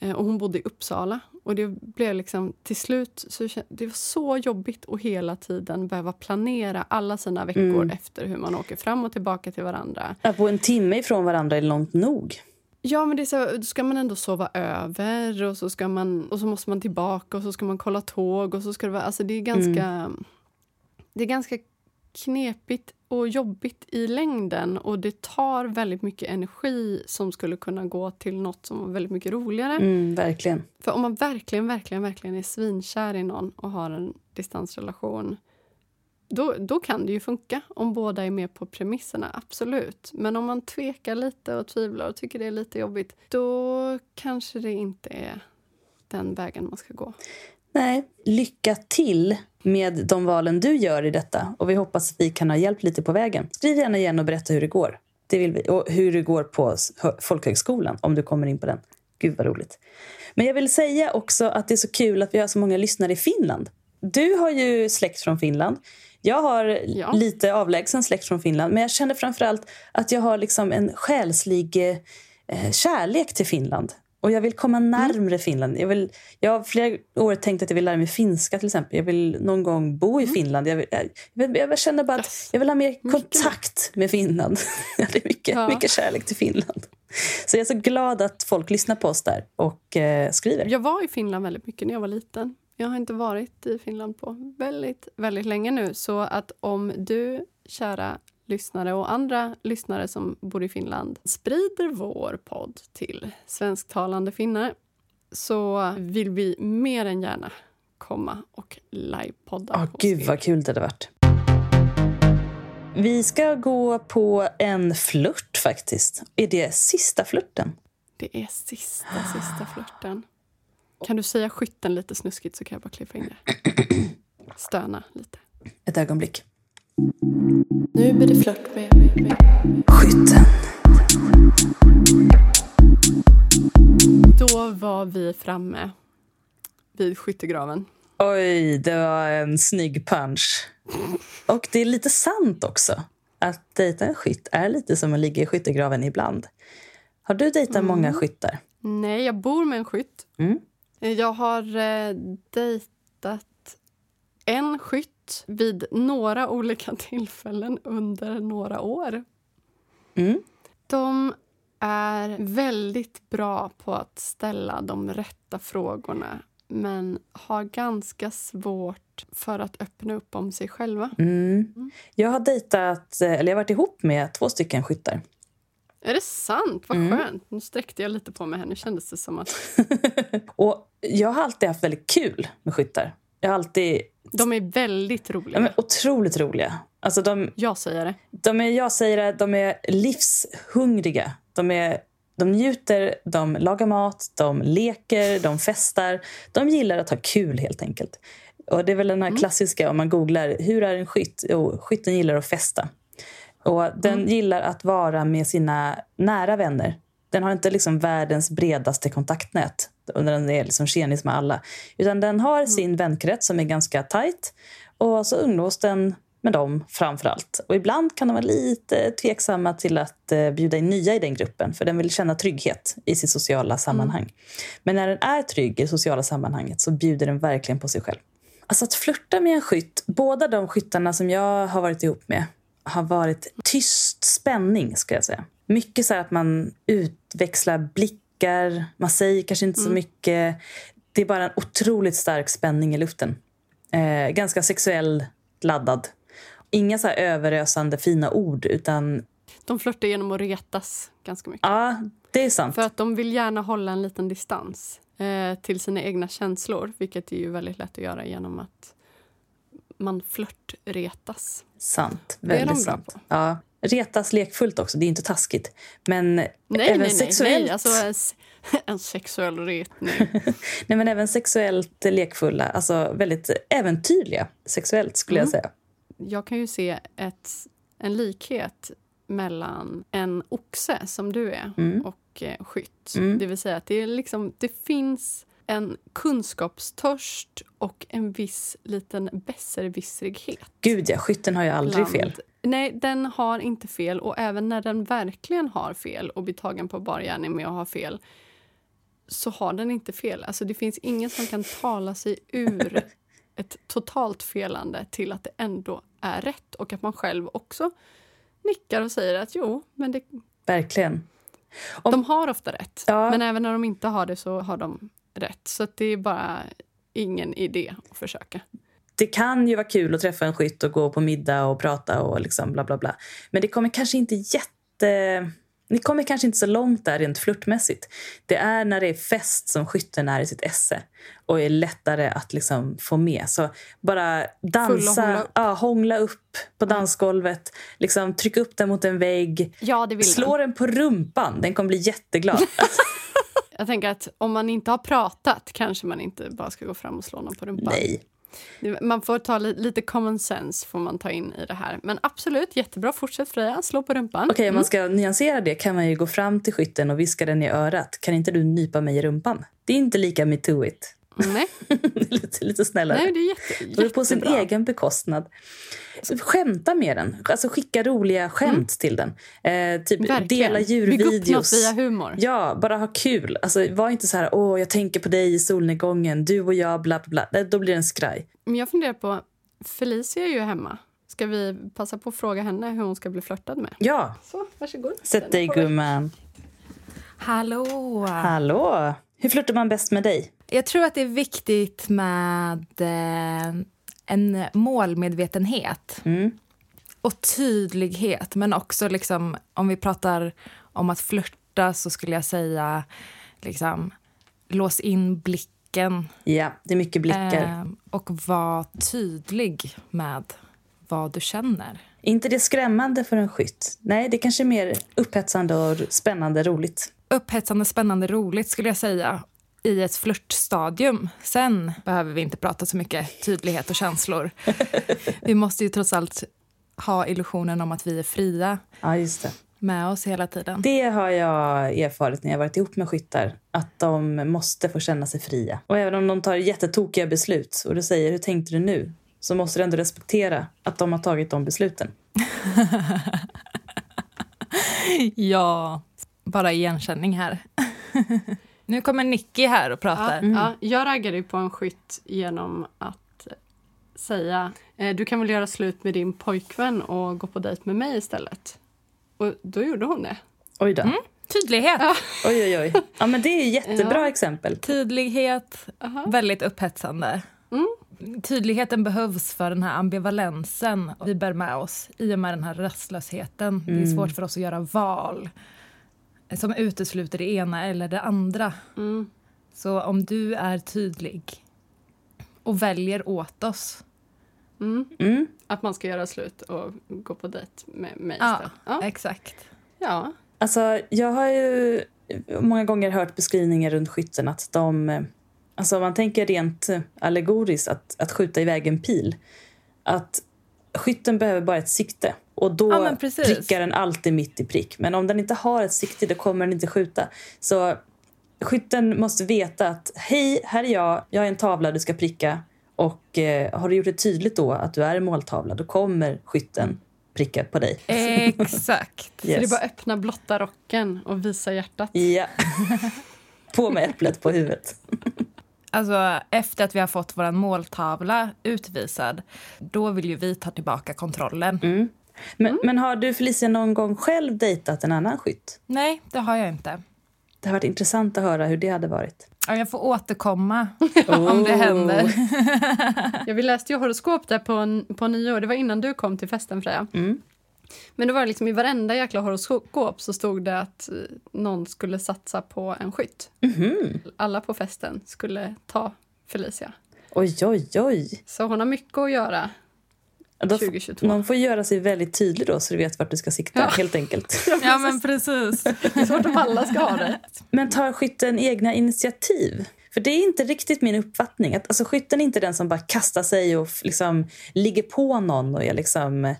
Eh, och hon bodde i Uppsala. Och det blev liksom till slut, så det var så jobbigt att hela tiden behöva planera alla sina veckor Mm. efter hur man åker fram och tillbaka till varandra. Att bo en timme ifrån varandra är långt nog. Ja, men det är så, då ska man ändå sova över och så, ska man, och så måste man tillbaka och så ska man kolla tåg och så ska det vara... Alltså det är ganska... Det är ganska knepigt och jobbigt i längden och det tar väldigt mycket energi som skulle kunna gå till något som var väldigt mycket roligare. Mm, verkligen. För om man verkligen, verkligen, verkligen är svinkär i någon och har en distansrelation då, då kan det ju funka om båda är med på premisserna, absolut. Men om man tvekar lite och tvivlar och tycker det är lite jobbigt då kanske det inte är den vägen man ska gå. Nej, lycka till med de valen du gör i detta. Och Vi hoppas att vi kan ha hjälpt lite på vägen. Skriv gärna igen och berätta hur det går. Det vill vi. Och hur det går på folkhögskolan, om du kommer in på den. Gud, vad roligt. Men jag vill säga också att det är så kul att vi har så många lyssnare i Finland. Du har ju släkt från Finland. Jag har Ja. lite avlägsen släkt från Finland. Men jag känner framförallt att jag har liksom en själslig eh, kärlek till Finland. Och jag vill komma närmre Finland. Jag, vill, jag har flera år tänkt att jag vill lära mig finska till exempel. Jag vill någon gång bo i Finland. Jag, vill, jag, jag, känner bara att jag vill ha mer kontakt med Finland. Det är mycket, Ja. mycket kärlek till Finland. Så jag är så glad att folk lyssnar på oss där och eh, skriver. Jag var i Finland väldigt mycket när jag var liten. Jag har inte varit i Finland på väldigt, väldigt länge nu. Så att om du, kära lyssnare och andra lyssnare som bor i Finland sprider vår podd till svensktalande finnar så vill vi mer än gärna komma och livepodda. Hos gud vad kul det hade varit. Vi ska gå på en flört faktiskt. Är det sista flörten? Det är sista, sista flörten. Kan du säga skytten lite snuskigt så kan jag bara klippa in det. Stöna lite. Ett ögonblick. Nu blir det flört med... med. Skytten. Då var vi framme vid skyttegraven. Oj, det var en snygg punch. Och det är lite sant också. Att dejta en skytt är lite som att ligga i skyttegraven ibland. Har du dejtat många skyttar? Nej, jag bor med en skytt. Mm. Jag har eh, dejtat en skytt vid några olika tillfällen under några år. Mm. De är väldigt bra på att ställa de rätta frågorna men har ganska svårt för att öppna upp om sig själva. Mm. Jag har dejtat, eller jag varit ihop med två stycken skyttar. Är det sant? Vad Mm. skönt. Nu sträckte jag lite på mig här. Nu kändes det som att Och jag har alltid haft väldigt kul med skyttar. Jag har alltid... de är väldigt De roliga. är otroligt roliga. Alltså de, Jag säger det. de är, jag säger det, de är livshungriga. De, är, de njuter, de lagar mat, de leker, de festar. De gillar att ha kul helt enkelt. Och Det är väl den här klassiska om man googlar hur är en skytt? Jo, skytten gillar att festa. Och Den gillar att vara med sina nära vänner. Den har inte liksom världens bredaste kontaktnät och den är liksom tjenis med alla. Utan den har sin vänkrets som är ganska tajt och så umgås den med dem framför allt. Och ibland kan de vara lite tveksamma till att eh, bjuda in nya i den gruppen för den vill känna trygghet i sitt sociala sammanhang. Men när den är trygg i det sociala sammanhanget så bjuder den verkligen på sig själv. Alltså att flirta med en skytt, båda de skyttarna som jag har varit ihop med har varit tyst spänning, ska jag säga. Mycket så att man utväxlar blickar, man säger kanske inte så mycket. Det är bara en otroligt stark spänning i luften. Eh, ganska sexuell laddad. Inga så här överösande fina ord, utan De flörtar genom att retas ganska mycket. ja, det är sant. För att de vill gärna hålla en liten distans eh, till sina egna känslor. Vilket är ju väldigt lätt att göra genom att man flörtretas. Sant. Det är de Väldigt bra sant. på. Ja. Retas lekfullt också, det är inte taskigt. Men Nej, även nej, sexuellt... nej. Alltså, en, sexuell retning. Nej, men även sexuellt lekfulla, alltså väldigt äventyrliga sexuellt skulle Mm. jag säga. Jag kan ju se ett, en likhet mellan en oxe, som du är, Mm. och eh, skytt. Det vill säga att det, är liksom, det finns en kunskapstörst och en viss liten besserwisserighet. Gud ja, skytten har ju aldrig fel. Nej, den har inte fel. Och även när den verkligen har fel och blir tagen på bar gärning med att ha fel så har den inte fel. Alltså, det finns ingen som kan tala sig ur ett totalt felande till att det ändå är rätt och att man själv också nickar och säger att jo, men det, Verkligen. Om- de har ofta rätt. Ja. Men även när de inte har det så har de rätt. Så det är bara ingen idé att försöka. Det kan ju vara kul att träffa en skytt och gå på middag och prata och liksom bla bla bla. Men det kommer kanske inte jätte... Ni kommer kanske inte så långt där rent flörtmässigt. Det är när det är fest som skytten är i sitt esse och är lättare att liksom få med. Så bara dansa, hångla upp. Ja, hångla upp på dansgolvet, liksom tryck upp den mot en vägg, Ja, slå den på rumpan. Den kommer bli jätteglad. Jag tänker att om man inte har pratat kanske man inte bara ska gå fram och slå någon på rumpan. Nej. Man får ta li- lite common sense får man ta in i det här. Men absolut, jättebra. Fortsätt Freja, slå på rumpan. Okej, om man ska nyansera det kan man ju gå fram till skytten och viska den i örat. Kan inte du nypa mig i rumpan? Det är inte lika me to it. Nej, lite, lite snällare. nej det är jätte, det på sin jättebra. egen bekostnad. Så skämta med den. Alltså skicka roliga skämt till den. Eh, typ Mm. Verkligen. dela Bygg upp djurvideos. något via humor. Ja, bara ha kul. Alltså, var inte så här, åh, jag tänker på dig i solnedgången, du och jag, bla bla bla. Nej, Då blir det en skraj. Men jag funderar på, Felicia är ju hemma. Ska vi passa på att fråga henne hur hon ska bli flörtad med? Ja, Så, varsågod. sätt dig gumman. Hallå! Hallå! Hur flörtar man bäst med dig? Jag tror att det är viktigt med eh, en målmedvetenhet Mm. och tydlighet. Men också liksom, om vi pratar om att flörta så skulle jag säga liksom, lås in blicken Ja, det är mycket blickar. eh, och var tydlig med vad du känner. Är inte det skrämmande för en skytt? Nej, det kanske är mer upphetsande och spännande roligt. Upphetsande, spännande, roligt skulle jag säga i ett flörtstadium. Sen behöver vi inte prata så mycket tydlighet och känslor. vi måste ju trots allt ha illusionen om att vi är fria Ja, just det. med oss hela tiden. Det har jag erfarit när jag varit ihop med skyttar. Att de måste få känna sig fria. Och även om de tar jättetokiga beslut och du säger hur tänkte du nu? Så måste du ändå respektera att de har tagit de besluten. Ja, bara igenkänning här. nu kommer Nicky här och pratar. Ja, ja, jag raggade ju på en skytt genom att säga eh, du kan väl göra slut med din pojkvän och gå på dejt med mig istället. Och då gjorde hon det. Oj då. Tydlighet. Oj, oj, oj. Ja, men det är ett jättebra Ja. exempel. Tydlighet, väldigt upphetsande. Tydligheten behövs för den här ambivalensen vi bär med oss i och med den här rastlösheten. Det är svårt för oss att göra val som utesluter det ena eller det andra. Så om du är tydlig och väljer åt oss Mm. Att man ska göra slut och gå på dejt med mig Ja. Ja. exakt. ja. Alltså, jag har ju många gånger hört beskrivningar runt skytten att de... Alltså man tänker rent allegoriskt att, att skjuta iväg en pil. Att skytten behöver bara ett sikte och då Ja, prickar den alltid mitt i prick. Men om den inte har ett sikte då kommer den inte skjuta. Så skytten måste veta att hej, här är jag, jag är en tavla du ska pricka. Och eh, har du gjort det tydligt då att du är en måltavla då kommer skytten pricka på dig. Exakt. Så det är Yes. bara att öppna blotta rocken och visa hjärtat. Ja. På med äpplet på huvudet. Alltså, efter att vi har fått vår måltavla utvisad, då vill ju vi ta tillbaka kontrollen. Men, men har du Felicia någon gång själv dejtat en annan skytt? Nej, det har jag inte. Det har varit intressant att höra hur det hade varit. Ja, Jag får återkomma om det händer. Ja, vi läste ju horoskop där på, på nyår. Det var innan du kom till festen, Freja. Mm. Men det var liksom i varenda jäkla horoskop så stod det att eh, någon skulle satsa på en skytt. Mhm. Alla på festen skulle ta Felicia. Oj, oj, oj. Så hon har mycket att göra. Då, f- 2022. någon får göra sig väldigt tydlig då så du vet vart du ska sikta, Ja. helt enkelt. Ja, men precis. Det är svårt om alla ska ha det. Men tar skytten egna initiativ? För det är inte riktigt min uppfattning. Att, alltså, skytten är inte den som bara kastar sig och liksom, ligger på någon och är liksom,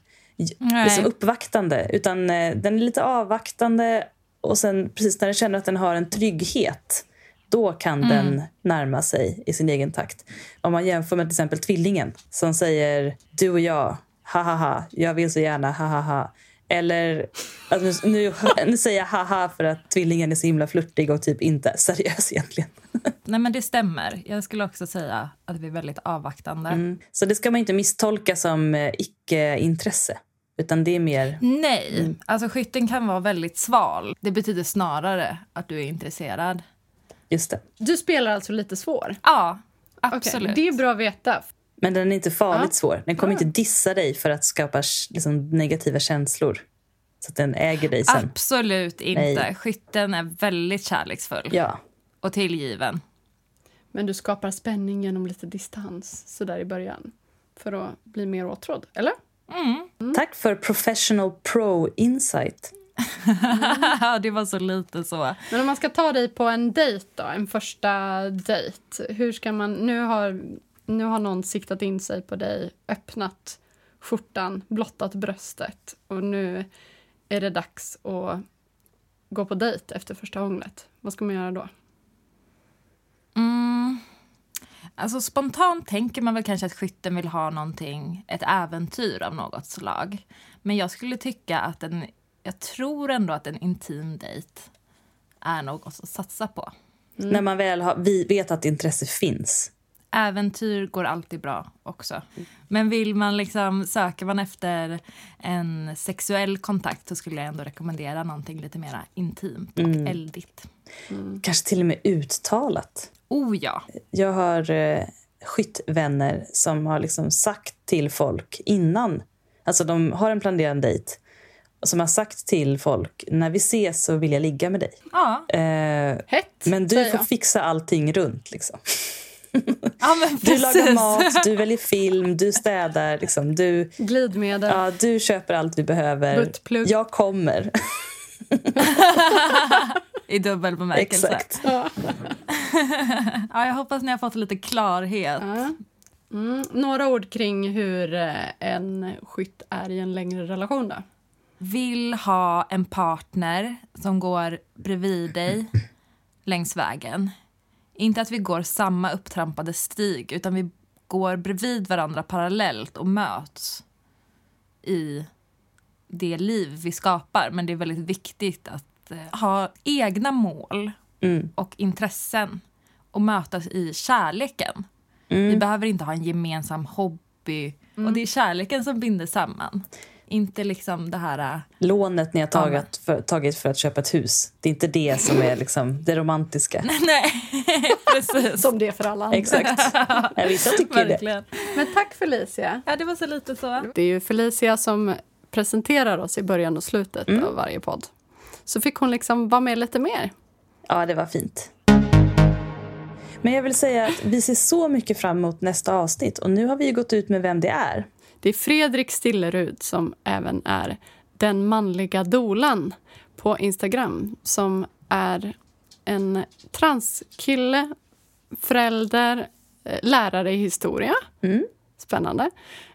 Nej. liksom uppvaktande. Utan eh, den är lite avvaktande och sen precis när den känner att den har en trygghet då kan den närma sig i sin egen takt. Om man jämför med till exempel tvillingen som säger du och jag, hahaha, jag vill så gärna, hahaha. Eller alltså, nu, nu säger jag haha för att tvillingen är så himla flörtig och typ inte seriös egentligen. Nej, men det stämmer. Jag skulle också säga att vi är väldigt avvaktande. Mm. Så det ska man inte misstolka som eh, icke-intresse. Utan det är mer... Nej, alltså skytten kan vara väldigt sval. Det betyder snarare att du är intresserad. Just det. Du spelar alltså lite svår? Ja, absolut. Det är bra att veta. Men den är inte farligt Ja. svår. Den kommer inte dissa dig för att skapa liksom, negativa känslor. Så att den äger dig sen. Absolut inte. Nej. Skytten är väldigt kärleksfull Ja. och tillgiven. Men du skapar spänning genom lite distans så där i början. För att bli mer åtrådd, eller? Tack för professional pro insight. det var så lite så. Men om man ska ta dig på en dejt då, en första dejt. Hur ska man... Nu har, nu har någon siktat in sig på dig, öppnat skjortan, blottat bröstet och nu är det dags att gå på dejt efter första hånglet. Vad ska man göra då? Mm. Alltså spontant tänker man väl kanske att skytten vill ha någonting, ett äventyr av något slag. Men jag skulle tycka att en, jag tror ändå att en intim dejt är något att satsa på. När man väl har, vi vet att intresse finns. Äventyr går alltid bra också. Men vill man liksom, söker man efter en sexuell kontakt så skulle jag ändå rekommendera någonting lite mer intimt och eldigt. Kanske till och med uttalat. Oh ja. Jag har eh, skyttvänner som har liksom sagt till folk innan. Alltså de har en planerad dejt. Som har sagt till folk, när vi ses så vill jag ligga med dig. Ja, Eh, Hett, men du får jag. fixa allting runt. Liksom. ja men Du lagar mat, du väljer film, du städar. Liksom. Du, Glidmedel. ja, du köper allt vi behöver. Buttplugg. Jag kommer. I dubbel bemärkelse. Exakt. Ja. Ja, jag hoppas ni har fått lite klarhet. Ja. Mm. Några ord kring hur eh, en skytt är i en längre relation då? Vill ha en partner som går bredvid dig längs vägen. Inte att vi går samma upptrampade stig, utan vi går bredvid varandra parallellt och möts i det liv vi skapar. Men det är väldigt viktigt att eh, ha egna mål Mm. och intressen och mötas i kärleken. Mm. Vi behöver inte ha en gemensam hobby. Och det är kärleken som binder samman. Inte liksom det här... äh, Lånet ni har tagit för, tagit för att köpa ett hus. Det är inte det som är liksom det romantiska. Nej, precis. Som det är för alla andra. Exakt. Ja, vissa tycker det. Men tack Felicia. Ja, det var så lite så. Det är ju Felicia som presenterar oss i början och slutet Mm. av varje podd. Så fick hon liksom vara med lite mer. Ja, det var fint. Men jag vill säga att vi ser så mycket fram emot nästa avsnitt. Och nu har vi ju gått ut med vem det är. Det är Fredrik Stillerud som även är den manliga dolan på Instagram som är en transkille, förälder, eh, lärare i historia. Mm. Spännande.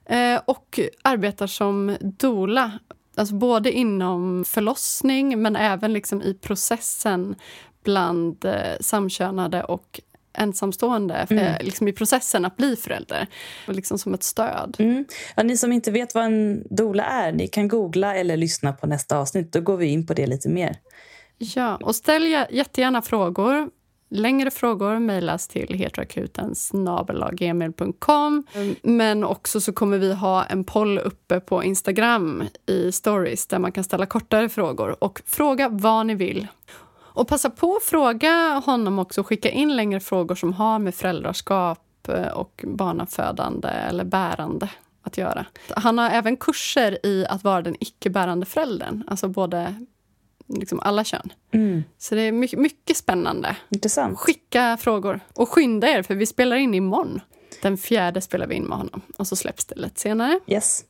Eh, och arbetar som dola. Alltså både inom förlossning men även liksom i processen bland eh, samkönade och ensamstående. Eh, liksom I processen att bli förälder. Liksom som ett stöd. Mm. Ja, ni som inte vet vad en dola är, ni kan googla eller lyssna på nästa avsnitt. Då går vi in på det lite mer. Ja, och ställ jä- jättegärna frågor. Längre frågor mejlas till heteroakuten. Men också så kommer vi ha en poll uppe på Instagram i stories där man kan ställa kortare frågor och fråga vad ni vill. Och passa på att fråga honom också, skicka in längre frågor som har med föräldraskap eh, och barnafödande eller bärande att göra. Han har även kurser i att vara den icke-bärande föräldern, alltså både liksom alla kön. Mm. Så det är mycket, mycket spännande. Intressant. Skicka frågor. Och skynda er, för vi spelar in imorgon. Den fjärde spelar vi in med honom. Och så släpps det lite senare. Yes.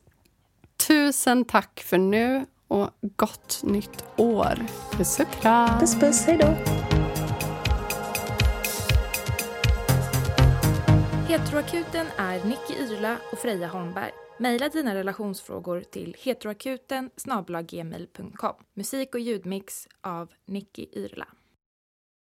Tusen tack för nu och gott nytt år. Puss och kram. Puss puss, hej då. Heteroakuten är Nicky Irla och Freja Holmberg. Maila dina relationsfrågor till heteroakuten. Musik och ljudmix av Nicky Irla.